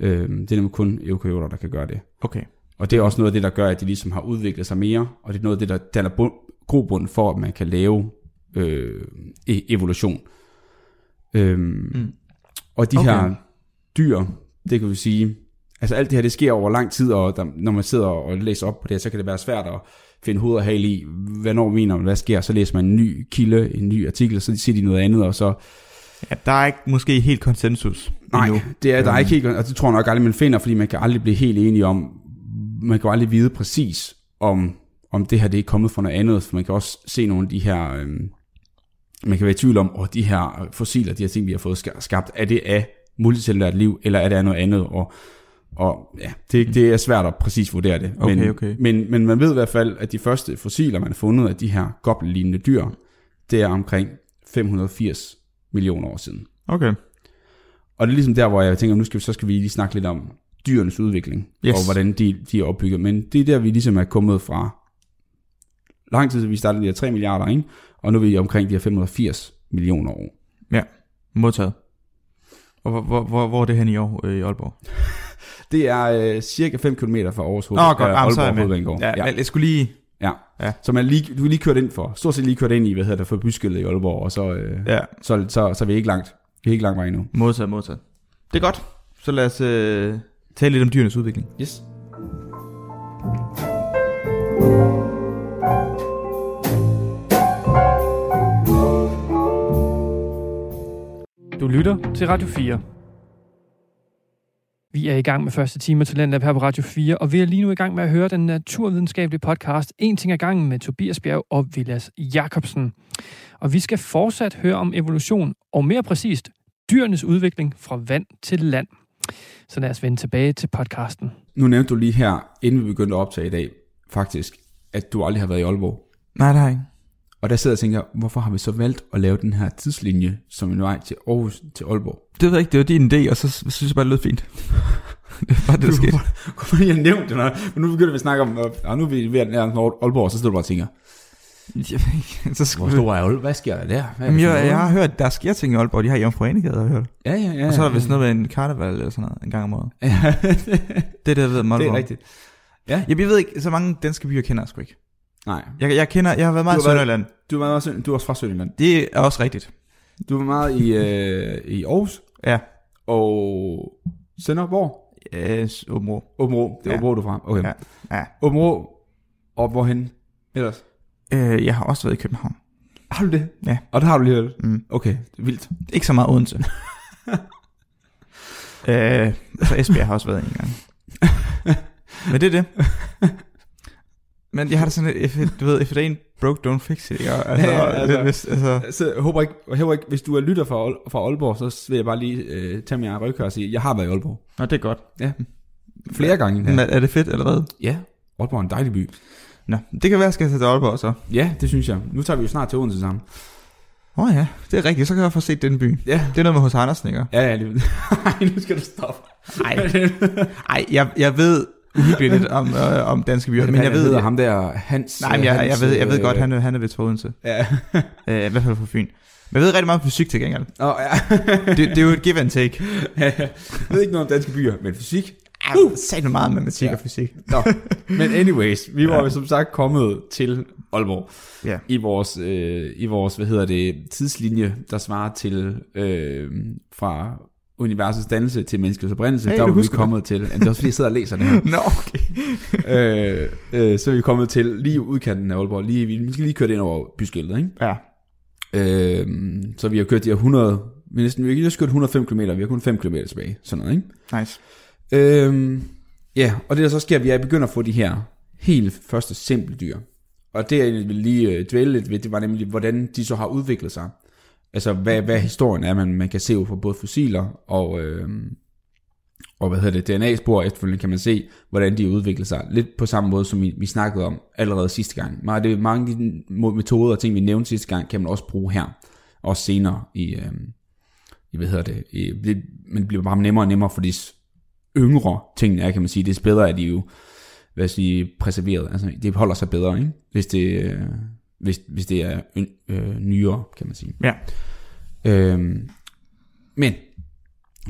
Øh, det er nemlig kun eukaryoter, der kan gøre det. Okay. Og det er også noget af det, der gør, at de ligesom har udviklet sig mere, og det er noget af det, der danner bund, grobund for, at man kan lave øh, e- evolution. Øhm, Mm. Og de Okay. her dyr, det kan vi sige, altså alt det her, det sker over lang tid, og der, når man sidder og læser op på det, så kan det være svært at finde hoved og hale i, hvornår mener man, hvad sker, så læser man en ny kilde, en ny artikel, så siger de noget andet, og så, Ja, der er ikke måske helt konsensus nej, endnu. det er, der er Øhm. ikke helt, og det tror jeg nok aldrig, man finder, fordi man kan aldrig blive helt enige om, man kan jo aldrig vide præcis, om, om det her det er kommet fra noget andet, for man kan også se nogle af de her, øhm, man kan være i tvivl om, og de her fossiler, de her ting, vi har fået ska- skabt, er det af multicellulært liv, eller er det af noget andet, og, og ja, det, det er svært at præcis vurdere det. Okay, men, okay. Men, men man ved i hvert fald, at de første fossiler, man har fundet af de her goblelignende dyr, det er omkring 580 millioner år siden. Okay. Og det er ligesom der, hvor jeg tænker, nu skal vi, så skal vi lige snakke lidt om dyrenes udvikling, Yes. og hvordan de, de er opbygget. Men det er der, vi ligesom er kommet fra lang tid, så vi startede de her 3 milliarder, ikke? og nu er vi omkring de her 580 millioner år. Modtaget. Og hvor, hvor, hvor, hvor er det hen i år øh, i Aalborg? Det er øh, cirka 5 km fra Aarhus Hoved, Åh, godt. øh, så er Aalborg. Hovedbanegård. Ja, ja. ja. jeg skulle lige... ja. Ja. Så man lige, du er lige kørt ind for, stort set lige kørt ind i, hvad hedder det, for byskillet i Aalborg, og så, øh, Ja, så, så, så, er vi ikke langt. Vi er ikke langt vej endnu. modtaget, modtaget. Det er godt. Så lad os øh, tale lidt om dyrenes udvikling. Yes. Du lytter til Radio 4. Vi er i gang med første time til Talentlab her på Radio 4, og vi er lige nu i gang med at høre den naturvidenskabelige podcast En ting ad gangen med Tobias Bjerg og Vilas Jakobsen. Og vi skal fortsat høre om evolution, og mere præcist, dyrenes udvikling fra vand til land. Så lad os vende tilbage til podcasten. Nu nævnte du lige her, inden vi begyndte at optage i dag, faktisk, at du aldrig har været i Aalborg. Nej, ikke. Og der sidder jeg og tænker, hvorfor har vi så valgt at lave den her tidslinje, som en vej til Aarhus til Aalborg? Det ved jeg ikke, det var din idé, og så synes jeg bare, det lød fint. det var det, der skete. Hvorfor har jeg nævnt det? Men nu begynder vi at snakke om, og nu er vi ved at nærme Aalborg, så står du bare og tænker, Jeg så hvor skulle stor er Aalborg? Hvad sker der der? Hvad er Jamen, det jeg, jeg har hørt, der sker ting i Aalborg. De har Jomfru Anegade, har jeg hørt. Ja, ja, ja. Og så er der ja. vist noget med en karneval eller sådan noget, en gang om året. Ja, Det er det, jeg ved om det Aalborg. er rigtigt. Ja, jeg ved ikke, så mange danske byer kender jeg sgu ikke. Nej, Jeg, jeg kender, jeg har været meget i Sønderjylland. du er, meget, også- du er også fra Sønderjylland. Det er også rigtigt. Du er meget i, øh, i Aarhus Ja. og Sønderborg. Øh, Åben Åben Rå. Det er Ja. Åben Rå, du er fra. Okay. Ja. Ja. Åben Rå. Og hvorhen ellers? Øh, jeg har også været i København. Har du det? Ja. Og det har du lige hørt? Mm. Okay, det er vildt. Ikke så meget Odense. øh, så Esbjerg har også været en gang. Men det er det. Men jeg har det sådan lidt, if it, du ved, if it ain't broke, don't fix it. Ikke? Altså, Ja, ja, altså. det, hvis, altså, Så jeg håber ikke, jeg håber ikke, hvis du er lytter fra, Aal- fra Aalborg, så vil jeg bare lige øh, tage min røgkør og sige, jeg har været i Aalborg. Nå, det er godt. Flere gange. Men er, er det fedt, eller hvad? Ja, Aalborg er en dejlig by. Nå, det kan være, at jeg skal tage til Aalborg så. Ja, det synes jeg. Nu tager vi jo snart til Odense sammen. Åh oh, ja, det er rigtigt. Så kan jeg få set den by. Ja. Det er noget med hos Andersen, ikke? Ja, ja, det Ej, nu skal du stoppe. Nej. Ej, jeg, jeg ved uhyggeligt lidt om, øh, om danske byer, men jeg ved... hedder ham der, Hans. Nej, men jeg, jeg, Hans, ved, jeg ved øh, godt, han er, han er ved Trodense. Ja. Øh, I hvert fald fra Fyn. Men jeg ved rigtig meget om fysik til gengæld. Åh, ja. Det, det er jo et give and take. jeg ved ikke noget om danske byer, men fysik. Uh, sagde meget matematik Ja. og fysik. Nå, men anyways, vi var jo som sagt kommet til Aalborg. Ja. i vores, øh, i vores, hvad hedder det, tidslinje, der svarer til øh, fra universets dannelse til menneskets oprindelse, Hey, der var vi kommet til, jamen, det er også fordi, jeg sidder og læser det her, Nå, okay. øh, øh, så er vi kommet til lige udkanten af Aalborg, lige, vi vi skal lige køre det ind over byskiltet, ikke? Ja. Øh, så vi har kørt de her 100, vi, næsten, vi har næsten kørt 105 km, vi har kun 5 km tilbage, sådan noget, ikke? Nice. Øhm, ja, og det der så sker, at vi er begyndt at få de her helt første simple dyr. Og det jeg vil lige øh, dvæle lidt ved, det var nemlig, hvordan de så har udviklet sig. Altså, hvad, hvad historien er, man, man kan se ud fra både fossiler og, øhm, og hvad hedder det, DNA-spor efterfølgende kan man se, hvordan de udvikler sig. Lidt på samme måde, som vi, vi snakkede om allerede sidste gang. Mange, det, mange af de metoder og ting, vi nævnte sidste gang, kan man også bruge her. Også senere i, øhm, i hvad hedder det, i, det, men det bliver bare nemmere og nemmere, fordi yngre tingene er, kan man sige, det er bedre, at de jo, hvad jeg sige, preserveret. Altså, det holder sig bedre, ikke? Hvis det, øh, hvis, hvis det er øh, nyere, kan man sige. Ja. Øhm, men,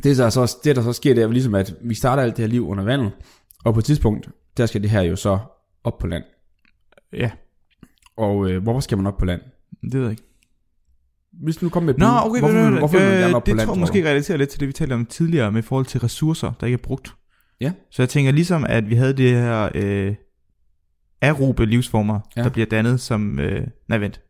det, der så, det der så sker, det er jo ligesom, at vi starter alt det her liv under vandet, og på et tidspunkt, der skal det her jo så op på land. Ja, Og øh, hvorfor skal man op på land? det ved jeg ikke. Hvis du kommer med et Nå, bud, okay, hvorfor, hvorfor, hvorfor, hvorfor vil man gerne op på det land, tror jeg du? måske relaterer lidt til det, vi talte om tidligere med forhold til ressourcer, der ikke er brugt. Ja. Så jeg tænker ligesom, at vi havde det her øh, aerobe livsformer, Ja. ja. der bliver dannet som... Øh, nej, vent.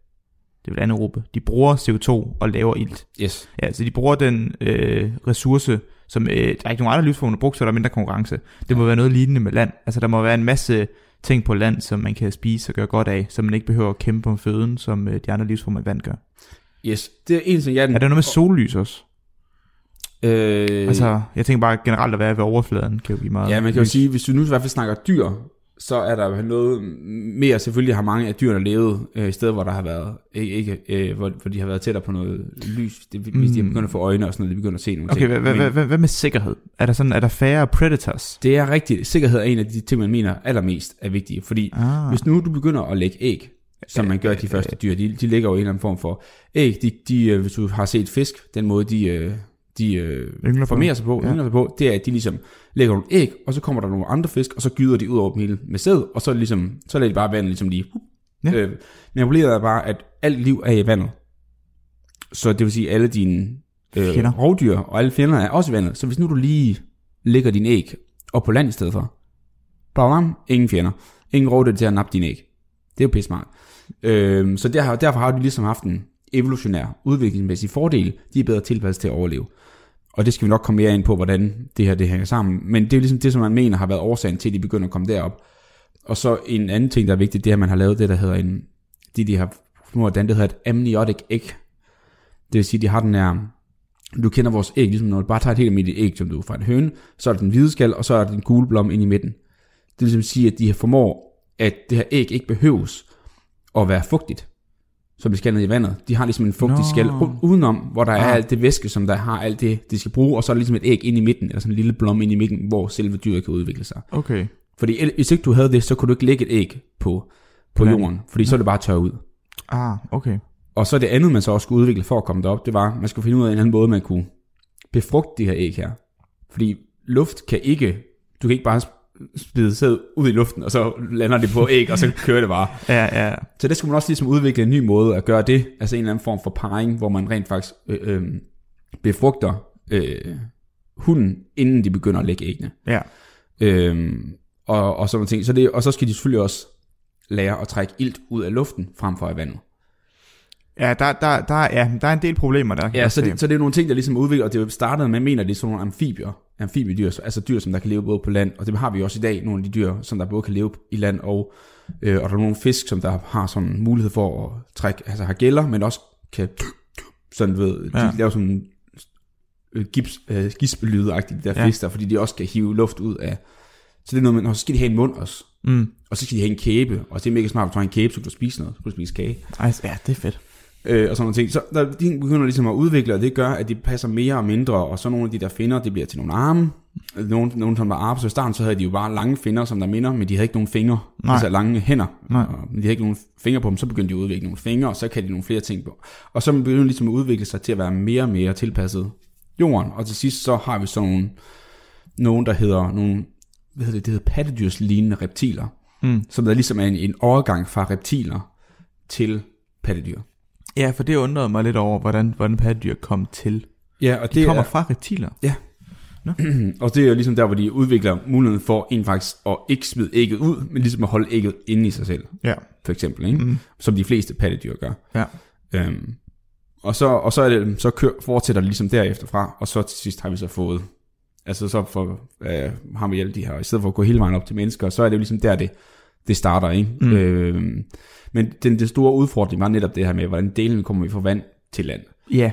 Det er vel anaerobe. De bruger CO2 og laver ilt. Yes. Ja, så de bruger den øh, ressource, som øh, der er ikke nogen andre livsformer, der bruger, så er der mindre konkurrence. Det må være noget lignende med land. Altså der må være en masse ting på land, som man kan spise og gøre godt af, så man ikke behøver at kæmpe om føden, som øh, de andre livsformer i vand gør. Yes, det er en ting, jeg... Er der noget med sollys også? Øh, Altså, jeg tænker bare generelt at være ved overfladen, kan jo give meget Ja, man kan jo lys. sige, hvis du nu i hvert fald snakker dyr, så er der jo noget mere, selvfølgelig har mange af dyrene levet øh, i steder, hvor der har været, ikke, ikke øh, hvor, hvor de har været tættere på noget lys, det, hvis de har Mm. begyndt at få øjne og sådan noget, de begynder at se nogle Okay, ting. Men hvad, hvad, hvad med sikkerhed? Er der sådan, er der færre predators? Det er rigtigt, sikkerhed er en af de ting, man mener allermest er vigtige, fordi Ah, hvis nu du begynder at lægge æg, som man gør de første dyr, de, de lægger jo en eller anden form for æg, de, de, øh, hvis du har set fisk, den måde de, øh, de øh, Yngler formerer sig på, Ja. ja. sig på, det er, at de ligesom lægger nogle æg, og så kommer der nogle andre fisk, og så gyder de ud over dem hele med sæd, og så, ligesom, så lader de bare vandet ligesom lige... Ja. Øh, men problemet er bare, at alt liv er i vandet. Så det vil sige, at alle dine øh, Fjender. rovdyr og alle fjender er også i vandet. Så hvis nu du lige lægger din æg op på land i stedet for, bam, ingen fjender. Ingen rovdyr til at nappe din æg. Det er jo pisse smart. Øhm, så der, derfor har du ligesom haft en evolutionær udviklingsmæssig fordel. De er bedre tilpasset til at overleve. Og det skal vi nok komme mere ind på, hvordan det her det hænger sammen. Men det er jo ligesom det, som man mener har været årsagen til, at de begynder at komme derop. Og så en anden ting, der er vigtigt, det er, at man har lavet det, der hedder en, de, de har fundet, det hedder et amniotic æg. Det vil sige, de har den her, du kender vores æg, ligesom når du bare tager et helt almindeligt æg, som du er fra en høne, så er det den hvide skal, og så er der den gule blom ind i midten. Det vil ligesom sige, at de formår at det her æg ikke behøves at være fugtigt, som det skal ned i vandet. De har ligesom en fugtig skal udenom, hvor der er Ah. alt det væske, som der har alt det, de skal bruge, og så er der ligesom et æg ind i midten, eller sådan en lille blomme ind i midten, hvor selve dyret kan udvikle sig. Okay. Fordi hvis ikke du havde det, så kunne du ikke lægge et æg på, på land. jorden, fordi så er det bare tørre ud. Ah, okay. Og så det andet, man så også skulle udvikle for at komme derop, det var, at man skulle finde ud af en anden måde, man kunne befrugte de her æg her. Fordi luft kan ikke, du kan ikke bare spide sæd ud i luften, og så lander det på æg, og så kører det bare. Ja, ja. Så det skulle man også ligesom udvikle en ny måde at gøre det, altså en eller anden form for parring, hvor man rent faktisk øh, øh, befrugter øh, hunden, inden de begynder at lægge æggene. Ja. Øhm, og, og sådan ting. Så det, og så skal de selvfølgelig også lære at trække ilt ud af luften, frem for af vandet. Ja, der, der, der, ja, der er en del problemer der. Ja, så det, så det er nogle ting, der ligesom udvikler, og det startet med, mener, det er sådan nogle amfibier, amfibiedyr, altså dyr, som der kan leve både på land, og det har vi også i dag, nogle af de dyr, som der både kan leve i land, og, øh, og der er nogle fisk, som der har sådan mulighed for at trække, altså har gælder, men også kan, sådan ved, de Ja. laver sådan øh, gips, øh, gispelydagtigt, de der Ja. fisk der, fordi de også kan hive luft ud af, så det er noget, med, så skal de have en mund også, Mm. og så skal de have en kæbe, og det er mega smart, hvis du har en kæbe, så kan du spise noget, så kan du spise kage Ej, ja, det er fedt. Øh, og sådan nogle ting. Så der, de begynder ligesom at udvikle, og det gør, at de passer mere og mindre, og så nogle af de der finder, det bliver til nogle arme. Nogle, nogle som var arme, så i starten, så havde de jo bare lange finder, som der minder, men de havde ikke nogen fingre, Nej. altså lange hænder, Nej. Og, men de havde ikke nogen fingre på dem, så begyndte de at udvikle nogle fingre, og så kan de nogle flere ting på. Og så begynder de ligesom at udvikle sig til at være mere og mere tilpasset jorden, og til sidst så har vi sådan nogle, nogen, der hedder nogle, hvad hedder det, det hedder pattedyrslignende reptiler, Mm. som der ligesom er en, en overgang fra reptiler til pattedyr. Ja, for det undrede mig lidt over, hvordan, hvordan pattedyr kom til. Ja, og De det kommer er, fra reptiler. og det er jo ligesom der, hvor de udvikler muligheden for en faktisk at ikke smide ægget ud, men ligesom at holde ægget inde i sig selv, Ja. for eksempel, ikke? Mm. som de fleste pattedyr gør. Ja. Øhm, og så, og så, er det, så kør, fortsætter det ligesom derefter fra, og så til sidst har vi så fået, altså så for, øh, har vi alle de her, i stedet for at gå hele vejen op til mennesker, så er det jo ligesom der, det, det starter, ikke? Mm. Øhm, men den, den store udfordring var netop det her med, hvordan delen kommer vi fra vand til land. Ja.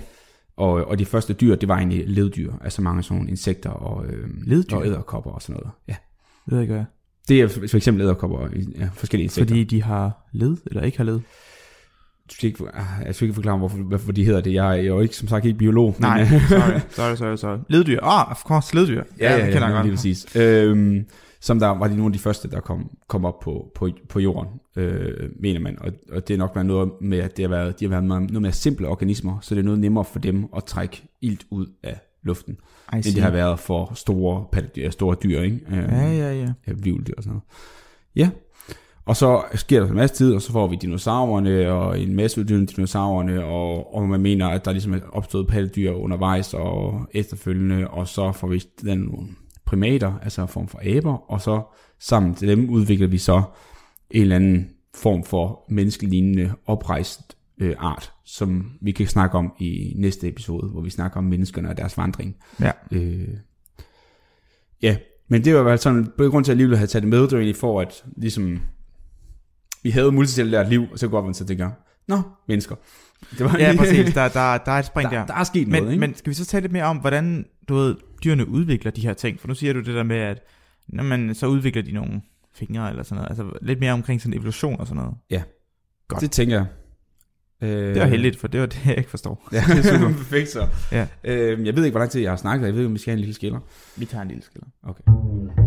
Og, og de første dyr, det var egentlig leddyr, altså mange sådan nogle insekter og, øh, Leddyr? og æderkopper og sådan noget. Ja. Det ved jeg ikke. Det er for eksempel æderkopper og ja, forskellige insekter. Fordi de har led, eller ikke har led. Skal ikke, ah, jeg skal ikke forklare, hvorfor, hvorfor de hedder det. Jeg er jo ikke, som sagt ikke biolog. Nej, Men, sorry, sorry, sorry, sorry. Leddyr. Ah, of course, leddyr. ja, ja, det kender ja, jeg lige godt. præcis. Øhm, som der var de nogle af de første, der kom, kom op på, på, på jorden, øh, mener man. Og, og det er nok været noget med, at det har været, de har været meget, noget mere simple organismer, så det er noget nemmere for dem at trække ilt ud af luften, end det har været for store, pattedyr, store dyr, ikke? Øh, Ja, ja, ja. ja, vivldyr og sådan noget. Ja, og så sker der en masse tid, og så får vi dinosaurerne, og en masse uddøende dinosaurerne, og, og man mener, at der ligesom er opstået pattedyr undervejs og efterfølgende, og så får vi den primater, altså en form for aber, og så sammen til dem udvikler vi så en eller anden form for menneskelignende oprejst øh, art, som vi kan snakke om i næste episode, hvor vi snakker om menneskerne og deres vandring. Ja. Øh, ja, men det var vel sådan, på grund til, at jeg alligevel havde taget det med, det var egentlig for, at ligesom, vi havde multicellulært liv, og så går man så det gør, nå, mennesker. Det var Ja, præcis. Der, der, der er et spring der. der, der er sket Men, noget, ikke? men skal vi så tale lidt mere om, hvordan du ved, dyrene udvikler de her ting? For nu siger du det der med, at når man, så udvikler de nogle fingre eller sådan noget. Altså lidt mere omkring sådan evolution og sådan noget. godt. Det tænker jeg. Øh, Det var heldigt, for det var det, jeg ikke forstår. Ja, det er perfekt så. Ja. Øh, jeg ved ikke, hvor lang tid jeg har snakket, jeg ved ikke, om vi skal have en lille skiller. Vi tager en lille skiller. Okay.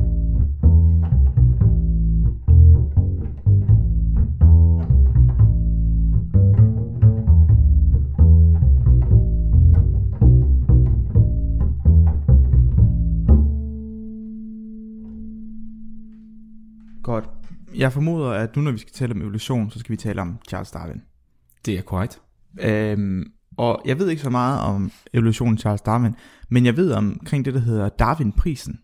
Jeg formoder, at nu når vi skal tale om evolution, så skal vi tale om Charles Darwin. Det er korrekt. Øhm, og jeg ved ikke så meget om evolutionen Charles Darwin, men jeg ved omkring det, der hedder Darwin-prisen.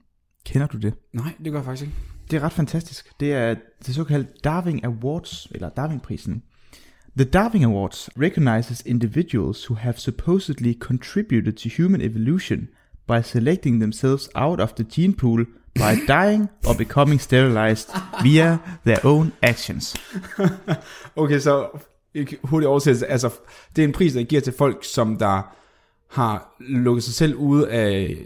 Kender du det? Nej, det gør jeg faktisk ikke. Det er ret fantastisk. Det er det såkaldte Darwin Awards, eller Darwin-prisen. The Darwin Awards recognizes individuals who have supposedly contributed to human evolution by selecting themselves out of the gene pool by dying or becoming sterilized via their own actions. Okay, så hurtigt oversættelse. Altså, det er en pris, der giver til folk, som der har lukket sig selv ude af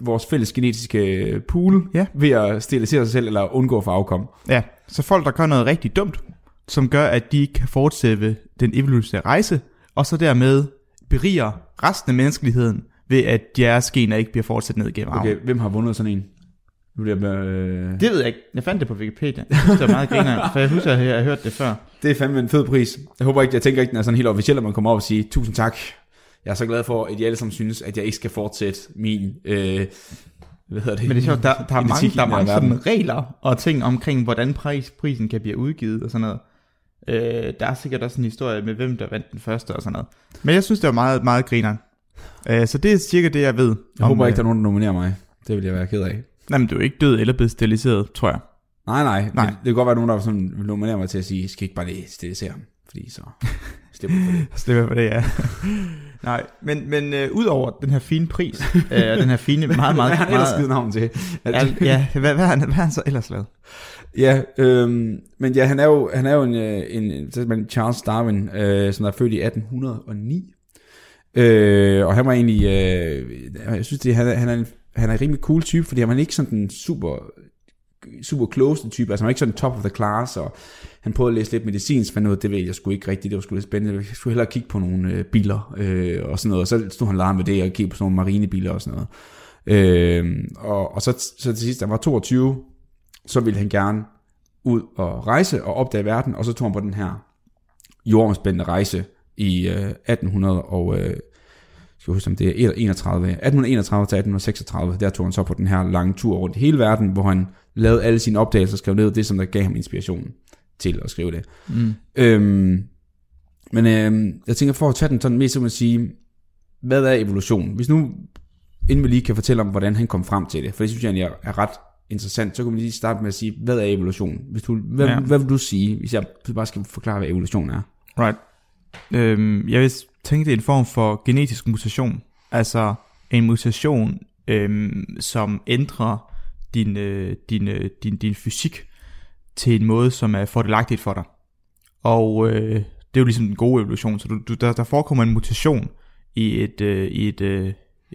vores fælles genetiske pool, Ja. ved at sterilisere sig selv, eller undgå for afkom. Ja, så folk, der gør noget rigtig dumt, som gør, at de ikke kan fortsætte den evolutionære rejse, og så dermed beriger resten af menneskeligheden ved, at deres gener ikke bliver fortsat ned igennem arven. Okay, hvem har vundet sådan en? Nu bliver jeg, øh... Det ved jeg ikke. Jeg fandt det på Wikipedia. Jeg synes, det er meget griner, for jeg husker, at jeg har hørt det før. Det er fandme en fed pris. Jeg håber ikke, jeg tænker ikke, den er sådan helt officiel, at man kommer op og siger, tusind tak. Jeg er så glad for, at I alle sammen synes, at jeg ikke skal fortsætte min, øh, hvad hedder det? Men det er sjovt, der, der er mange, der er mange sådan regler og ting omkring, hvordan pris, prisen kan blive udgivet og sådan noget. Øh, der er sikkert også en historie med, hvem der vandt den første og sådan noget. Men jeg synes, det var meget, meget grineren. Øh, så det er cirka det, jeg ved. Jeg håber ikke, der er nogen, der nominerer mig. Det vil jeg være ked af. Jamen, du er ikke død eller blevet steriliseret, tror jeg. Nej, nej. Nej. Det, det kan godt være, at nogen, der sådan vil nominere mig til at sige, skal ikke bare lige sterilisere ham? Fordi så stemmer jeg for det. Var for det, ja. Nej, men, men øh, udover den her fine pris, øh, den her fine, meget, meget, Hvad har han ellers givet navn til? Al, ja, hvad, hvad, har han, hvad har han så ellers lavet? Ja, øhm, men ja, han er jo, han er jo en, øh, en, en, Charles Darwin, øh, som er født i 1809. Øh, og han var egentlig, øh, jeg synes, det, han, er, han, er en, han er en rimelig cool type, fordi han er ikke sådan en super, super close type, altså han er ikke sådan top of the class, og han prøvede at læse lidt medicinsk, men noget, det ved jeg sgu ikke rigtigt, det var sgu lidt spændende. Jeg skulle hellere kigge på nogle øh, biler øh, og sådan noget, og så stod han larm med det, og kiggede på sådan nogle marinebiler og sådan noget. Øh, og, og så, så til sidst, da han var 22, så ville han gerne ud og rejse og opdage verden, og så tog han på den her jordomspændende rejse i øh, 1800 og øh, skal jeg huske, om det er 31, 1831 til 1836, der tog han så på den her lange tur rundt i hele verden, hvor han lavede alle sine opdagelser og skrev ned det, som der gav ham inspirationen til at skrive det. Mm. Øhm, men øhm, jeg tænker, for at tage den sådan mest, så jeg sige, hvad er evolution? Hvis nu, inden vi lige kan fortælle om, hvordan han kom frem til det, for det synes jeg egentlig er, ret interessant, så kan man lige starte med at sige, hvad er evolution? Hvis du, hvad, ja. hvad vil du sige, hvis jeg bare skal forklare, hvad evolution er? Right. Øhm, jeg vil tænke, det er en form for genetisk mutation. Altså en mutation, øhm, som ændrer din, øh, din, øh, din, din fysik til en måde, som er fordelagtigt for dig. Og øh, det er jo ligesom den gode evolution. Så du, du, der, der forekommer en mutation i et, øh, i et øh,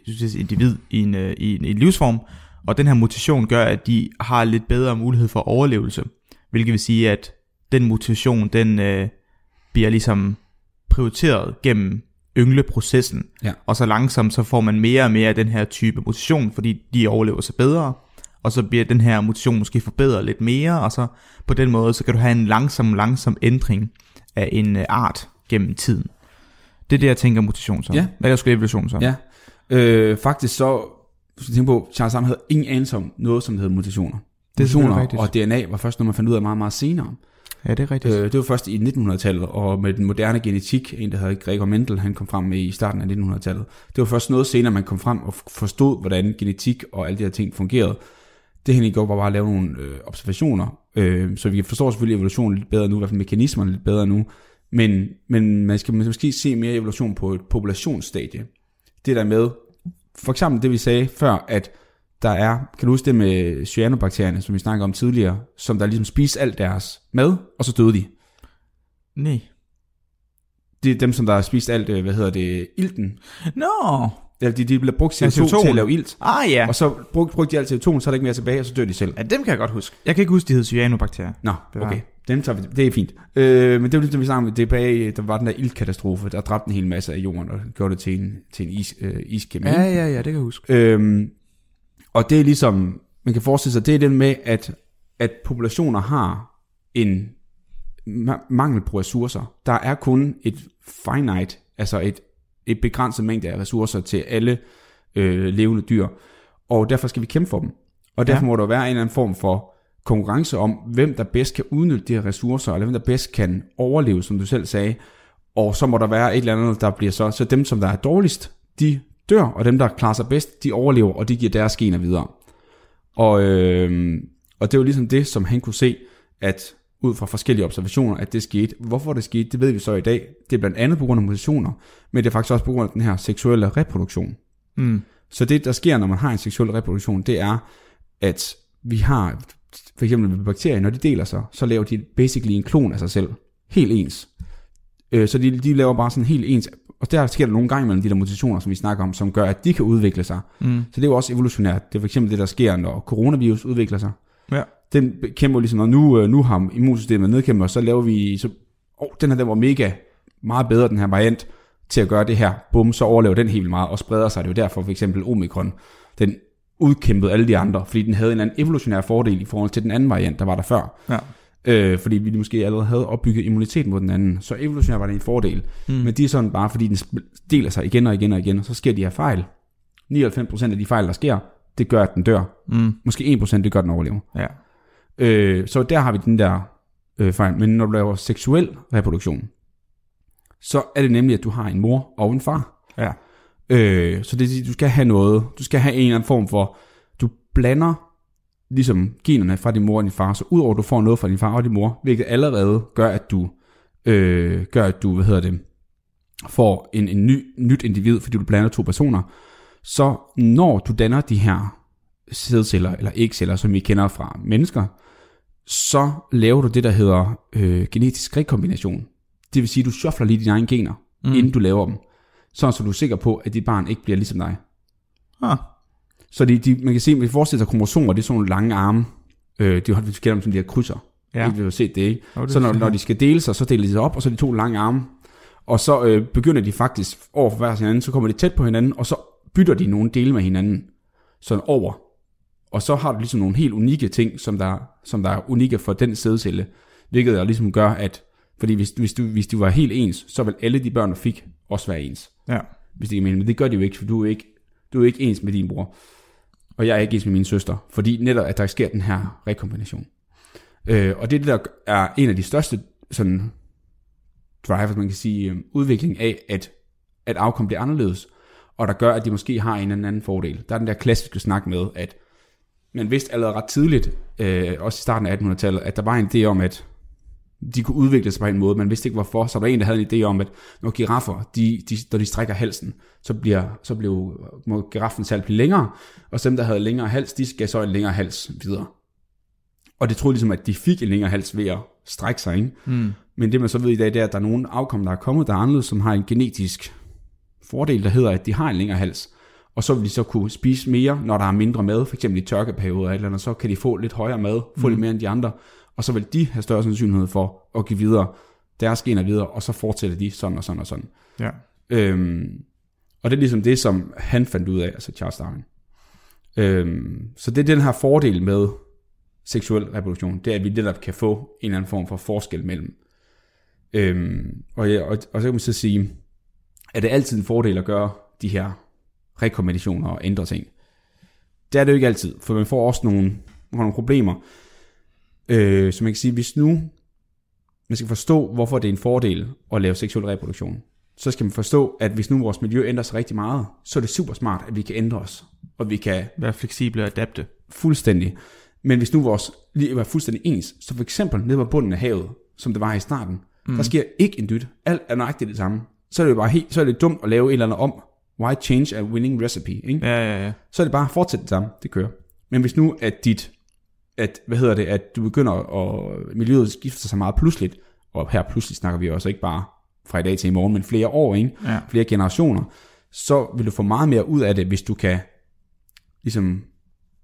jeg synes, individ i en, øh, i, en, i en livsform, og den her mutation gør, at de har lidt bedre mulighed for overlevelse. Hvilket vil sige, at den mutation, den øh, bliver ligesom prioriteret gennem yngleprocessen. Ja. Og så langsomt, så får man mere og mere af den her type mutation, fordi de overlever sig bedre. Og så bliver den her mutation måske forbedret lidt mere, og så på den måde, så kan du have en langsom, langsom ændring af en øh, art gennem tiden. Det er det, jeg tænker mutation så. Ja. Hvad er sgu evolution så? Ja. Øh, faktisk så, du tænker på, Charles Darwin havde ingen anelse om noget, som hedder mutationer. Det er Mutationer og DNA var først noget, man fandt ud af meget, meget senere ja det er rigtigt. Øh, det var først i 1900-tallet, og med den moderne genetik, en der hedder Gregor Mendel, han kom frem med i starten af 1900-tallet. Det var først noget senere, man kom frem og forstod, hvordan genetik og alle de her ting fungerede. Det han gjorde var bare at lave nogle øh, observationer, øh, så vi forstår selvfølgelig evolutionen lidt bedre nu, i hvert fald mekanismerne lidt bedre nu, men, men man skal måske se mere evolution på et populationsstadie. Det der med, for eksempel det vi sagde før, at der er, kan du huske det med cyanobakterierne, som vi snakkede om tidligere, som der ligesom spiser alt deres mad, og så døde de. Nej. Det er dem, som der har spist alt, øh, hvad hedder det, ilten. Nå. Eller de, de bliver brugt Ja, CO2 til CO2'en. at lave ilt. Ah ja. Og så brugte, brugte de alt CO2, så er der ikke mere tilbage, og så dør de selv. Ja, dem kan jeg godt huske. Jeg kan ikke huske, de hed cyanobakterier. Nå, Bevar. okay. Dem tager vi, det er fint. Øh, men det var ligesom, vi snakkede om tilbage, der var den der iltkatastrofe, der dræbte en hel masse af jorden, og gjorde det til en, til en is, øh, iskæmme. Ja, ja, ja, det kan jeg huske. Øhm, og det er ligesom, man kan forestille sig, det er det med, at, at populationer har en ma- mangel på ressourcer. Der er kun et finite, altså et, et begrænset mængde af ressourcer til alle øh, levende dyr, og derfor skal vi kæmpe for dem. Og derfor ja. må der være en eller anden form for konkurrence om, hvem der bedst kan udnytte de her ressourcer, eller hvem der bedst kan overleve, som du selv sagde. Og så må der være et eller andet, der bliver så, så dem, som der er dårligst, de dør, og dem, der klarer sig bedst, de overlever, og de giver deres gener videre. Og, øh, og det var ligesom det, som han kunne se, at ud fra forskellige observationer, at det skete. Hvorfor det skete, det ved vi så i dag. Det er blandt andet på grund af mutationer, men det er faktisk også på grund af den her seksuelle reproduktion. Mm. Så det, der sker, når man har en seksuel reproduktion, det er, at vi har, for eksempel med bakterier, når de deler sig, så laver de basically en klon af sig selv. Helt ens. Øh, så de, de laver bare sådan helt ens, og der sker der nogle gange mellem de der mutationer, som vi snakker om, som gør, at de kan udvikle sig. Mm. Så det er jo også evolutionært. Det er for eksempel det, der sker, når coronavirus udvikler sig. Ja. Den kæmper ligesom, når nu, øh, nu har immunsystemet nedkæmpet, så laver vi, så, oh, den her den var mega meget bedre, den her variant, til at gøre det her. Bum, så overlever den helt meget, og spreder sig. Det er jo derfor for eksempel omikron, den udkæmpede alle de andre, fordi den havde en eller anden evolutionær fordel i forhold til den anden variant, der var der før. Ja. Øh, fordi vi måske allerede havde opbygget immunitet mod den anden. Så evolutionært var det en fordel. Mm. Men det er sådan bare, fordi den deler sig igen og igen og igen, og så sker de her fejl. 99% af de fejl, der sker, det gør, at den dør. Mm. Måske 1% det gør, at den overlever. Ja. Øh, så der har vi den der øh, fejl. Men når du laver seksuel reproduktion, så er det nemlig, at du har en mor og en far. Ja. Øh, så det vil sige, du skal have noget, du skal have en eller anden form for, du blander ligesom generne fra din mor og din far, så udover at du får noget fra din far og din mor, hvilket allerede gør, at du, øh, gør, at du, hvad hedder det, får en, en ny, nyt individ, fordi du blander to personer, så når du danner de her sædceller eller ægceller, som vi kender fra mennesker, så laver du det, der hedder øh, genetisk rekombination. Det vil sige, at du shuffler lige dine egne gener, mm. inden du laver dem. Sådan så du er sikker på, at dit barn ikke bliver ligesom dig. Ah. Så de, de, man kan se, man kan forestille sig kromosomer, det er sådan nogle lange arme. Øh, de vi kender dem som de her krydser. Ja. Ikke, vi har set det, ikke? Jo, det så når, når de skal dele sig, så deler de sig op, og så er de to lange arme. Og så øh, begynder de faktisk over for hver sin anden, så kommer de tæt på hinanden, og så bytter de nogle dele med hinanden. Sådan over. Og så har du ligesom nogle helt unikke ting, som der, som der er unikke for den sædcelle. Hvilket der ligesom gør, at fordi hvis, hvis, du, hvis du var helt ens, så vil alle de børn, du fik, også være ens. Ja. Hvis det giver mening. Men det gør de jo ikke, for du er ikke, du er ikke ens med din bror. Og jeg er ikke ens med min søster. Fordi netop, at der sker den her rekombination. Øh, og det er det, der er en af de største sådan, drivers, man kan sige, øh, udvikling af, at, at afkom bliver anderledes. Og der gør, at de måske har en eller anden fordel. Der er den der klassiske snak med, at man vidste allerede ret tidligt, øh, også i starten af 1800-tallet, at der var en idé om, at de kunne udvikle sig på en måde, man vidste ikke hvorfor, så der var en, der havde en idé om, at når giraffer, de, de, når de strækker halsen, så, bliver, så blev, må giraffens hals blive længere, og dem, der havde længere hals, de skal så en længere hals videre. Og det troede ligesom, at de fik en længere hals ved at strække sig, ikke? Mm. Men det man så ved i dag, det er, at der er nogle afkom, der er kommet, der er anderledes, som har en genetisk fordel, der hedder, at de har en længere hals. Og så vil de så kunne spise mere, når der er mindre mad, f.eks. i tørkeperioder eller andet, så kan de få lidt højere mad, få mm. lidt mere end de andre, og så vil de have større sandsynlighed for at give videre deres gener videre, og så fortsætter de sådan og sådan og sådan. Ja. Øhm, og det er ligesom det, som han fandt ud af, altså Charles Darwin. Øhm, så det er den her fordel med seksuel reproduktion, det er, at vi netop kan få en eller anden form for forskel mellem. Øhm, og, ja, og, og så kan man så sige, er det altid en fordel at gøre de her rekombinationer og ændre ting? Det er det jo ikke altid, for man får også nogle, nogle problemer. Øh, så man kan sige, hvis nu man skal forstå, hvorfor det er en fordel at lave seksuel reproduktion, så skal man forstå, at hvis nu vores miljø ændrer sig rigtig meget, så er det super smart, at vi kan ændre os, og vi kan Være fleksible og adapte. fuldstændig. Men hvis nu vores liv var fuldstændig ens, så for eksempel nede på bunden af havet, som det var i starten, mm. der sker ikke en dyt. Alt er nøjagtigt det samme. Så er det jo bare helt, så er det dumt at lave et eller andet om. Why change a winning recipe? Ikke? Ja, ja, ja. så er det bare at fortsætte det samme, det kører. Men hvis nu, at dit, at, hvad hedder det, at du begynder at, miljøet skifter sig meget pludseligt, og her pludselig snakker vi også ikke bare fra i dag til i morgen, men flere år, ikke? Ja. flere generationer, så vil du få meget mere ud af det, hvis du kan ligesom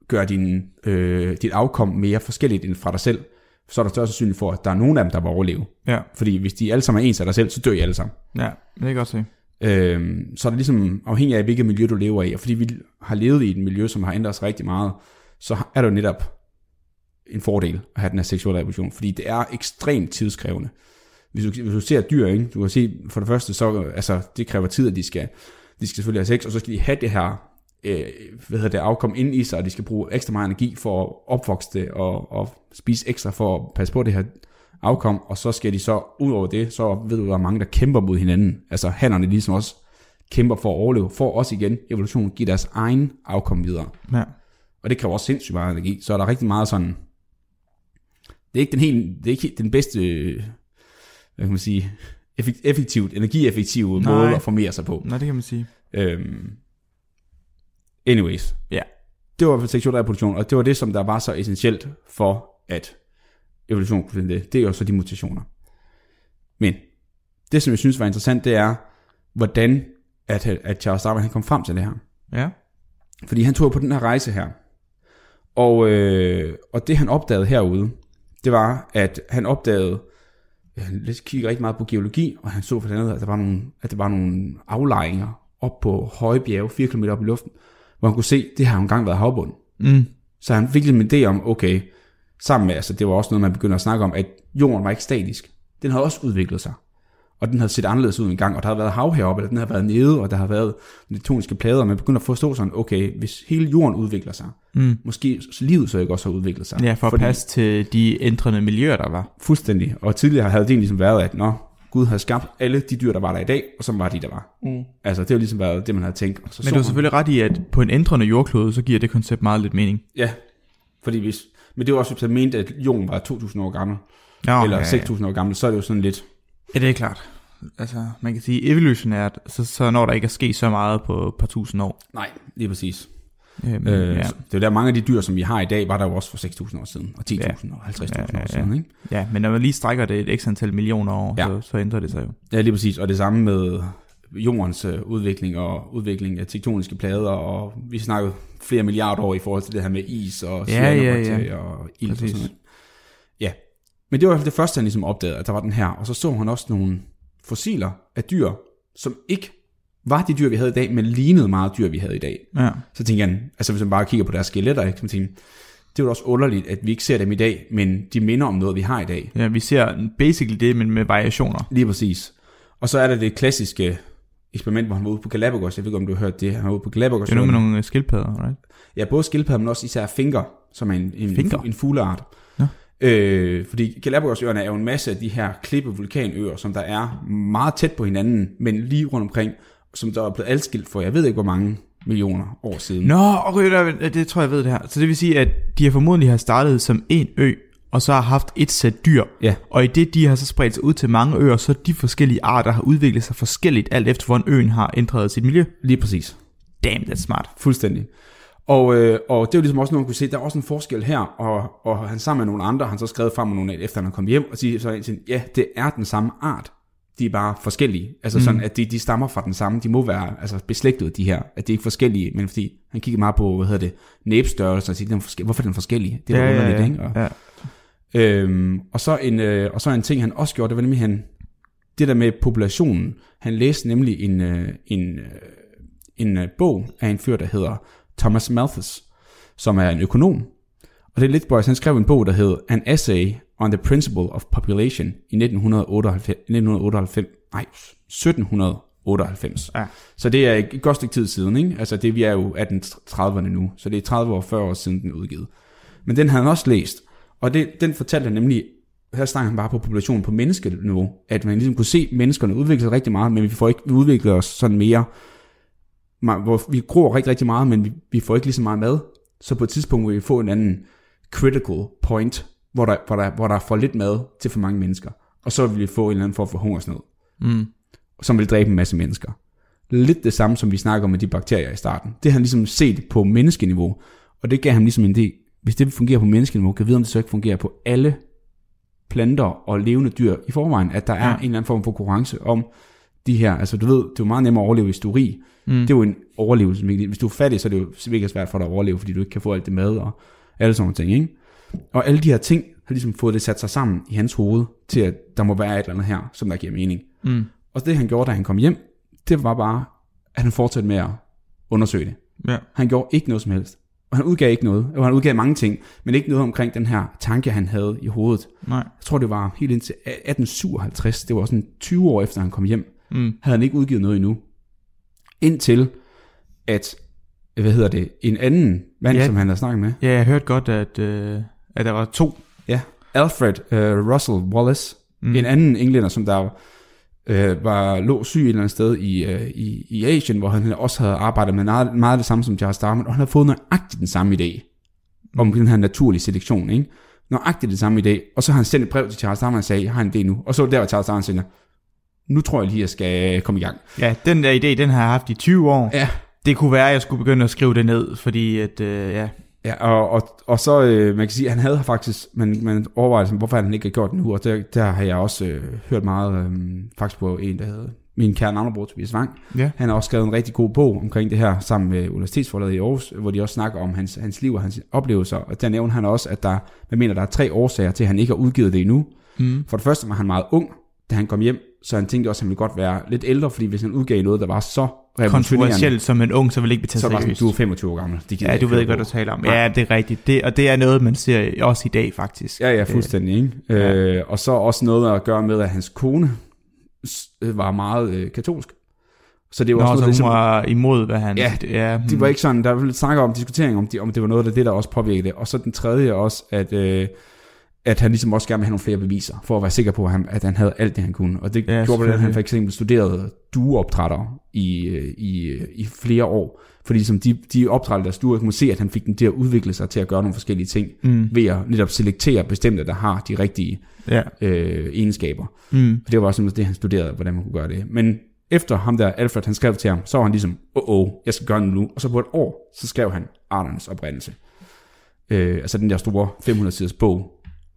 gøre din, øh, dit afkom mere forskelligt end fra dig selv. Så er der større sandsynlighed for, at der er nogen af dem, der vil overleve. Ja, Fordi hvis de alle sammen er ens af dig selv, så dør I alle sammen. ja. Det kan jeg godt se. Øhm, så er det ligesom afhængig af, hvilket miljø du lever i. Og fordi vi har levet i et miljø, som har ændret sig rigtig meget, så er det jo netop en fordel at have den her seksuelle reproduktion. Fordi det er ekstremt tidskrævende. Hvis du, hvis du ser dyr, ikke? du kan se, for det første, så altså, det kræver tid, at de skal, de skal selvfølgelig have sex, og så skal de have det her øh, hvad hedder det, afkom ind i sig, og de skal bruge ekstra meget energi for at opvokse det, og, og spise ekstra for at passe på det her afkom, og så skal de så, ud over det, så ved du, der er mange, der kæmper mod hinanden. Altså hannerne ligesom også kæmper for at overleve, for også igen evolutionen give deres egen afkom videre. Ja. Og det kræver også sindssygt meget energi, så er der rigtig meget sådan, det er ikke den, helt, det er ikke den bedste, hvad kan man sige, effekt- effektivt, energieffektive Nej. måde at formere sig på. Nej, det kan man sige. Øhm, anyways. Ja. Det var for seksuel reproduktion, og det var det, som der var så essentielt for, at evolution kunne finde det. Det er jo så de mutationer. Men det, som jeg synes var interessant, det er, hvordan at, at Charles Darwin han kom frem til det her. Ja. Fordi han tog på den her rejse her. Og, øh, og det han opdagede herude, det var, at han opdagede, lidt kigger rigtig meget på geologi, og han så for det andet, at der var nogle, at der var nogle aflejringer op på høje bjerge, 4 km op i luften, hvor han kunne se, det har engang været havbund. Mm. Så han fik lidt en idé om, okay, sammen med, altså det var også noget, man begyndte at snakke om, at jorden var ikke statisk. Den havde også udviklet sig. Og den havde set anderledes ud en gang, og der har været hav heroppe, eller den har været nede, og der har været tektoniske plader, og man begynder at forstå sådan, okay, hvis hele jorden udvikler sig, Mm. måske livet så ikke også har udviklet sig. Ja, for at Fordi- passe til de ændrende miljøer, der var. Fuldstændig. Og tidligere havde det ligesom været, at når Gud havde skabt alle de dyr, der var der i dag, og så var de, der var. Mm. Altså, det har ligesom været det, man havde tænkt. Og så Men så du har man- selvfølgelig ret i, at på en ændrende jordklode, så giver det koncept meget lidt mening. Ja, fordi hvis... Men det var også, hvis jeg mente, at jorden var 2.000 år gammel, Ja, eller 6.000 år gammel, så er det jo sådan lidt... Ja, det er klart. Altså, man kan sige, evolutionært, så, så når der ikke er sket så meget på et par tusind år. Nej, lige præcis. Øhm, Øh, ja. ja. Det er jo der, mange af de dyr, som vi har i dag, var der jo også for 6.000 år siden, og 10.000 og 50.000 Ja, ja, år ja. siden, ikke? ja, men når man lige strækker det et ekstra antal millioner år, Ja. så, så ændrer det sig jo. Ja, lige præcis. Og det samme med jordens øh, udvikling og udvikling af tektoniske plader, og vi snakkede flere milliarder år i forhold til det her med is og Ja, ja, ja. og ild og Præcis. sådan noget. Ja, men det var i hvert fald det første, han ligesom opdagede, at der var den her. Og så så han også nogle fossiler af dyr, som ikke var de dyr, vi havde i dag, men lignede meget dyr, vi havde i dag. Ja. Så tænker han, altså hvis man bare kigger på deres skeletter, ikke, så han, det er jo også underligt, at vi ikke ser dem i dag, men de minder om noget, vi har i dag. ja, vi ser basically det, men med variationer. Lige præcis. Og så er der det klassiske eksperiment, hvor han var ude på Galapagos. Jeg ved ikke, om du har hørt det. Han var ude på Galapagos. Det er noget med nogle skildpadder, right? Ja, både skildpadder, men også især finger, som er en, en, Finker? en, fugleart. Nå. Øh, fordi Galapagosøerne er jo en masse af de her klippe vulkanøer, som der er meget tæt på hinanden, men lige rundt omkring, som der er blevet adskilt for, jeg ved ikke hvor mange millioner år siden. Nå, okay, der, det tror jeg, jeg ved det her. Så det vil sige, at de har formodentlig har startet som en ø, og så har haft et sæt dyr. Ja. Og i det, de har så spredt sig ud til mange øer, så de forskellige arter har udviklet sig forskelligt, alt efter hvordan øen har ændret sit miljø. Lige præcis. Damn, that's smart. Fuldstændig. Og, øh, og det er jo ligesom også noget, man kunne se, der er også en forskel her, og, og han sammen med nogle andre, han så skrevet frem med nogle efter han kommet hjem, og siger så indtil, ja, det er den samme art. De er bare forskellige. Altså mm. sådan, at de, de stammer fra den samme. De må være altså, beslægtede, de her. At de er ikke forskellige, men fordi han kiggede meget på, hvad hedder det, næbstørrelse, og siger, den forske- hvorfor er den forskellig? Det er ja, underligt, ikke? Og, ja. Øhm, og, så en, øh, og så en ting, han også gjorde, det var nemlig, han, det der med populationen. Han læste nemlig en, øh, en, øh, en øh, bog af en fyr, der hedder Thomas Malthus, som er en økonom. Og det er lidt boys, han skrev en bog, der hed An Essay on the Principle of Population i 1998, 1998 nej, 1798. Ja. Så det er et godt stykke tid siden, ikke? Altså det, vi er jo 1830'erne nu, så det er 30 år, 40 år siden den er udgivet. Men den havde han også læst, og det, den fortalte han nemlig, her snakker han bare på populationen på menneskeniveau, at man ligesom kunne se menneskerne udvikle sig rigtig meget, men vi får ikke vi udvikler os sådan mere, hvor vi gror rigtig, rigtig meget, men vi, vi får ikke lige så meget mad, så på et tidspunkt vil vi få en anden critical point, hvor der, hvor der, hvor der er for lidt mad til for mange mennesker, og så vil vi få en eller anden form for hungersnød Mm. som vil dræbe en masse mennesker. Lidt det samme, som vi snakker om med de bakterier i starten. Det har han ligesom set på menneskeniveau, og det gav ham ligesom en idé. Hvis det fungerer på menneskeniveau, kan vi vide, om det så ikke fungerer på alle planter og levende dyr i forvejen, at der er Ja. en eller anden form for konkurrence om de her, altså du ved, det er jo meget nemmere at overleve, hvis du er rig. Mm. Det er jo en overlevelse. Hvis du er fattig, så er det jo virkelig svært for dig at overleve, fordi du ikke kan få alt det mad og alle sådan nogle ting, ikke? Og alle de her ting har ligesom fået det sat sig sammen i hans hoved, til at der må være et eller andet her, som der giver mening. Mm. Og det han gjorde, da han kom hjem, det var bare, at han fortsatte med at undersøge det. Ja. Han gjorde ikke noget som helst. Og han udgav ikke noget. Og han udgav mange ting, men ikke noget omkring den her tanke, han havde i hovedet. Nej. Jeg tror, det var helt indtil 1857. Det var sådan 20 år efter, han kom hjem. Mm. Havde han ikke udgivet noget endnu. Indtil, at, hvad hedder det, en anden mand, Ja. som han havde snakket med, Ja, jeg hørte godt, at, øh, at der var to. ja, Alfred uh, Russell Wallace, Mm. en anden englænder, som der øh, var lå syg et eller andet sted i, øh, i, i Asien, hvor han også havde arbejdet med meget, meget det samme som Charles Darwin, og han havde fået nøjagtigt den samme idé om den her naturlige selektion, ikke? Nøjagtigt den samme idé, og så har han sendt et brev til Charles Darwin og sagde, jeg har en idé nu, og så var det der, hvor Charles Darwin siger, nu tror jeg lige, jeg skal komme i gang. Ja, den der idé, den har jeg haft i 20 år. Ja, Det kunne være, at jeg skulle begynde at skrive det ned, fordi at, øh, ja, Ja, og, og, og så, øh, man kan sige, at han havde faktisk, man, man overvejer, sådan, hvorfor han ikke har gjort det nu, og der, der har jeg også øh, hørt meget, øh, faktisk på en, der hedder min kære navnebror Tobias Wang. Ja. Han har også skrevet en rigtig god bog omkring det her, sammen med Universitetsforlaget i Aarhus, hvor de også snakker om hans, hans liv og hans oplevelser, og der nævner han også, at der, man mener, der er tre årsager til, at han ikke har udgivet det endnu. Mm. For det første var han meget ung, da han kom hjem, så han tænkte også, at han ville godt være lidt ældre, fordi hvis han udgav noget, der var så Kontroversielt som en ung, så vil ikke blive så taget sådan, seriøst. du er 25 år gammel. Det Ja, du ved ikke, hvad du taler om. Nej. Ja, det er rigtigt. Det, og det er noget, man ser også i dag, faktisk. Ja, ja, fuldstændig. Ikke? Ja. Øh, og så også noget at gøre med, at hans kone øh, var meget øh, katolsk. Så det var Nå, også så noget, hun det, var imod, hvad han... Ja, ja det var ikke sådan, der var lidt snakker om diskutering om, de, om det var noget af det, der også påvirkede det. Og så den tredje også, at, øh, at han ligesom også gerne vil have nogle flere beviser, for at være sikker på, at han, at han havde alt det, han kunne. Og det Ja, gjorde, at han for eksempel studerede dueoptrættere i, i, i flere år. Fordi ligesom de, de optrætter, der stuer, kunne se, at han fik dem til at udvikle sig til at gøre nogle forskellige ting, Mm. ved at netop selektere bestemte, der har de rigtige Ja. øh, egenskaber. Mm. Og det var også det, han studerede, hvordan man kunne gøre det. Men efter ham der, Alfred, han skrev til ham, så var han ligesom, åh, oh, oh, jeg skal gøre det nu. Og så på et år, så skrev han Arnernes oprindelse. Øh, altså den der store 500-siders bog,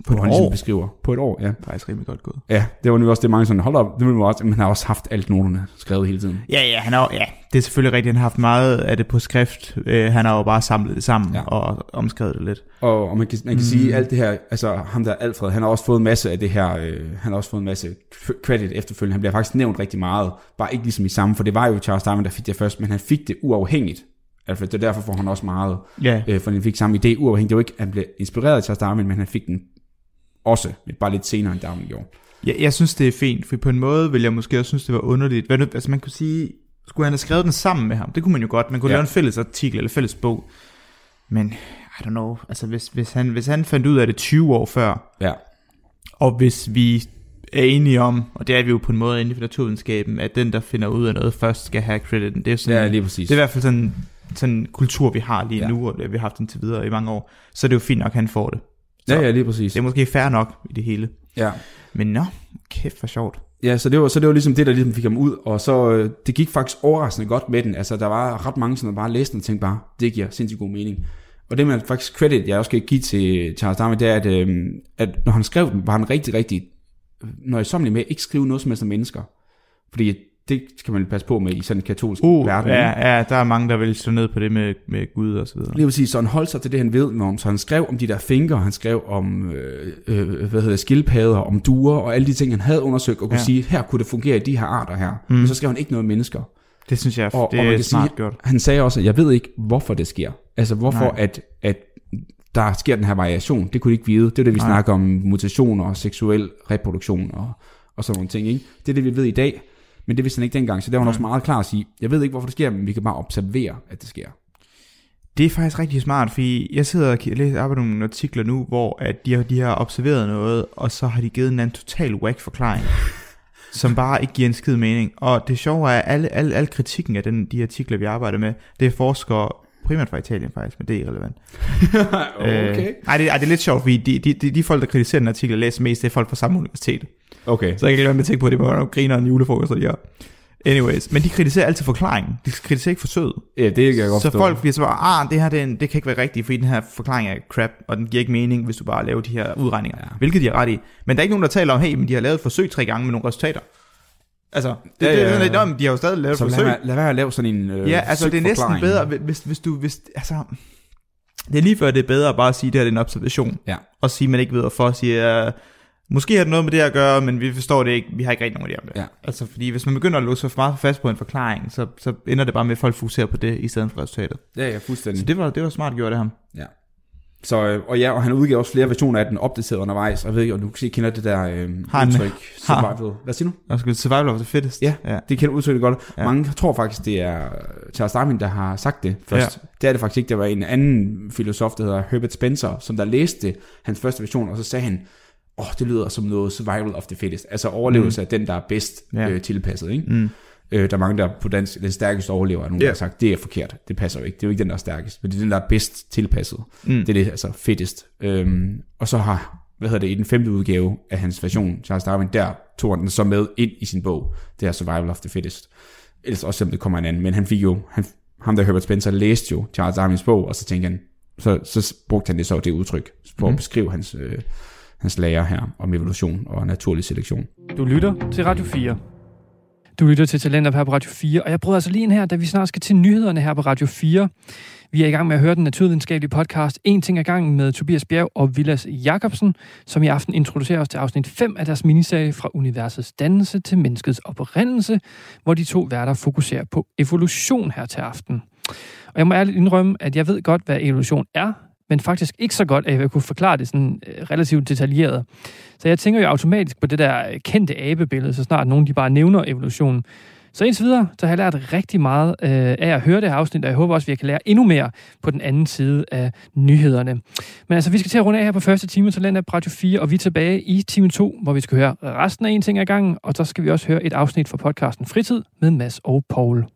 På et hvor han ligesom år? beskriver. På et år, ja. Det er faktisk rimelig godt gået. Ja, det var nu også det mange sådan, hold op, det vil man også, men han har også haft alt noterne skrevet hele tiden. Ja, ja, han har, ja, det er selvfølgelig rigtigt. Han har haft meget af det på skrift. Øh, han har jo bare samlet det sammen Ja. og omskrevet det lidt. Og, og man kan, man kan mm. sige, alt det her, altså ham der Alfred, han har også fået en masse af det her, øh, han har også fået en masse cr- credit efterfølgende. Han bliver faktisk nævnt rigtig meget, bare ikke ligesom i samme, for det var jo Charles Darwin, der fik det først, men han fik det uafhængigt. Alfred, det er derfor får han også meget, Ja, øh, for han fik samme idé uafhængigt. Det var ikke, at han blev inspireret af Charles Darwin, men han fik den også, lidt- bare lidt senere end Darwin gjorde. jeg, jeg synes, det er fint, for på en måde vil jeg måske også synes, det var underligt. Hvad, nu- altså man kunne sige, skulle han have skrevet den sammen med ham? Det kunne man jo godt. Man kunne Ja. ja. lave en fælles artikel eller fælles bog. Men, I don't know, altså hvis, hvis, han, hvis han fandt ud af det 20 år før, Ja, og hvis vi er enige om, og det er vi jo på en måde inden for naturvidenskaben, at den, der finder ud af noget først, skal have crediten. Det er sådan, ja lige præcis. Det er i hvert fald sådan sådan en kultur, vi har lige Ja. ja. nu, og det, vi har haft den til videre i mange år. Så er det jo fint nok, at han får det. Ja, ja, lige præcis. Det er måske fair nok i det hele. Ja. Men nå, kæft for sjovt. Ja, så det var, så det var ligesom det, der ligesom fik ham ud, og så øh, det gik faktisk overraskende godt med den. Altså, der var ret mange, som bare læste den og tænkte bare, det giver sindssygt god mening. Og det man faktisk credit, jeg også skal give til Charles Darwin, det er, at, øh, at når han skrev den, var han rigtig, rigtig nøjsommelig med at ikke skrive noget som helst om mennesker. Fordi det skal man passe på med i sådan en katolsk Uh, verden. ja, ja, der er mange, der vil slå ned på det med, med Gud og så videre. Lige præcis, så han holdt sig til det, han ved om. Så han skrev om de der finker, han skrev om øh, øh, hvad hedder det, skildpadder, om duer, og alle de ting, han havde undersøgt, og kunne ja. Sige, her kunne det fungere i de her arter her. Mm. Men så skrev han ikke noget om mennesker. Det synes jeg, Og- det og er smart sige- gjort. Han sagde også, at jeg ved ikke, hvorfor det sker. Altså, hvorfor Nej. at, at der sker den her variation. Det kunne de ikke vide. Det er det, vi Nej. snakker om mutationer og seksuel reproduktion og, og sådan nogle ting. Ikke? Det er det, vi ved i dag. Men det vidste han ikke dengang, så der var han også meget klar at sige, jeg ved ikke, hvorfor det sker, men vi kan bare observere, at det sker. Det er faktisk rigtig smart, fordi jeg sidder og læser af nogle artikler nu, hvor at de, har, de har observeret noget, og så har de givet en anden total whack forklaring, som bare ikke giver en skid mening. Og det sjove er, at alle, alle, alle kritikken af den, de artikler, vi arbejder med, det er forskere primært fra Italien faktisk, men det er irrelevant. Øh, ej, det, ej, det er lidt sjovt, fordi de, de, de, de folk, der kritiserer den artikel, læser mest, det er folk fra samme universitet. Okay. Så jeg kan ikke lade være med at tænke på, at det var griner en julefrokost, de har. Anyways, men de kritiserer altid forklaringen. De kritiserer ikke forsøget. Ja, det kan jeg godt Så forstå. folk bliver så bare, ah, det her det, er det kan ikke være rigtigt, fordi den her forklaring er crap, og den giver ikke mening, hvis du bare laver de her udregninger. Ja. Hvilket de har ret i. Men der er ikke nogen, der taler om, hey, men de har lavet et forsøg tre gange med nogle resultater. Altså, det, Ja, ja, ja, det er sådan lidt, "Nå, men de har jo stadig lavet Så et lad forsøg. være, lad være at lave sådan en øh, Ja, altså det er næsten bedre, hvis, hvis du, hvis, altså, det er lige før, det er bedre at bare sige, at det her det er en observation. Ja. Og sige, at man ikke ved, hvorfor. Sige, uh, måske har det noget med det at gøre, men vi forstår det ikke. Vi har ikke rigtig nogen idé om det. Ja. Altså, fordi hvis man begynder at låse sig for meget fast på en forklaring, så, så ender det bare med, at folk fokuserer på det, i stedet for resultatet. Ja, ja, fuldstændig. Så det var, det var smart gjort af ham. Ja. Så, øh, og ja, og han udgiver også flere versioner af den opdateret undervejs. Og jeg ved ikke, om du kan kender det der øh, Har han- udtryk, har- survival. Hvad siger du? Og skulle survival of the fittest. Ja. ja. Det kender udtrykket godt. Ja. Ja. Mange tror faktisk, det er Charles Darwin, der har sagt det først. Ja. Det er det faktisk ikke. Der var en anden filosof, der hedder Herbert Spencer, som der læste hans første version, og så sagde han, åh, oh, det lyder som noget survival of the fittest. Altså overlevelse mm. af den, der er bedst Ja. øh, tilpasset. Ikke? Mm. Øh, der er mange, der på dansk, den stærkeste overlever, er nogen, Ja. der har sagt, det er forkert. Det passer jo ikke. Det er jo ikke den, der er stærkest, men det er den, der er bedst tilpasset. Mm. Det er det, altså fittest. Øhm, og så har, hvad hedder det, i den femte udgave af hans version, Charles Darwin, der tog han den så med ind i sin bog. Det er Survival of the Fittest. Ellers også selvom det kommer en anden. Men han fik jo, han, ham der Herbert Spencer læste jo Charles Darwins bog, og så tænkte han, Så, så brugte han det så det udtryk for mm. at beskrive hans, øh, hans lærer her om evolution og naturlig selektion. Du lytter til Radio 4. Du lytter til Talenter her på Radio 4, og jeg bryder altså lige ind her, da vi snart skal til nyhederne her på Radio 4. Vi er i gang med at høre den naturvidenskabelige podcast En ting ad gangen med Tobias Bjerg og Vilas Jacobsen, som i aften introducerer os til afsnit 5 af deres miniserie fra universets dannelse til menneskets oprindelse, hvor de to værter fokuserer på evolution her til aften. Og jeg må ærligt indrømme, at jeg ved godt, hvad evolution er, men faktisk ikke så godt, at jeg kunne forklare det sådan øh, relativt detaljeret. Så jeg tænker jo automatisk på det der øh, kendte abebillede, så snart nogen de bare nævner evolutionen. Så indtil videre, så har jeg lært rigtig meget øh, af at høre det her afsnit, og jeg håber også, at vi kan lære endnu mere på den anden side af nyhederne. Men altså, vi skal til at runde af her på første time så lander på Radio 4, og vi er tilbage i time 2, hvor vi skal høre resten af en ting ad gangen, og så skal vi også høre et afsnit fra podcasten Fritid med Mads og Paul.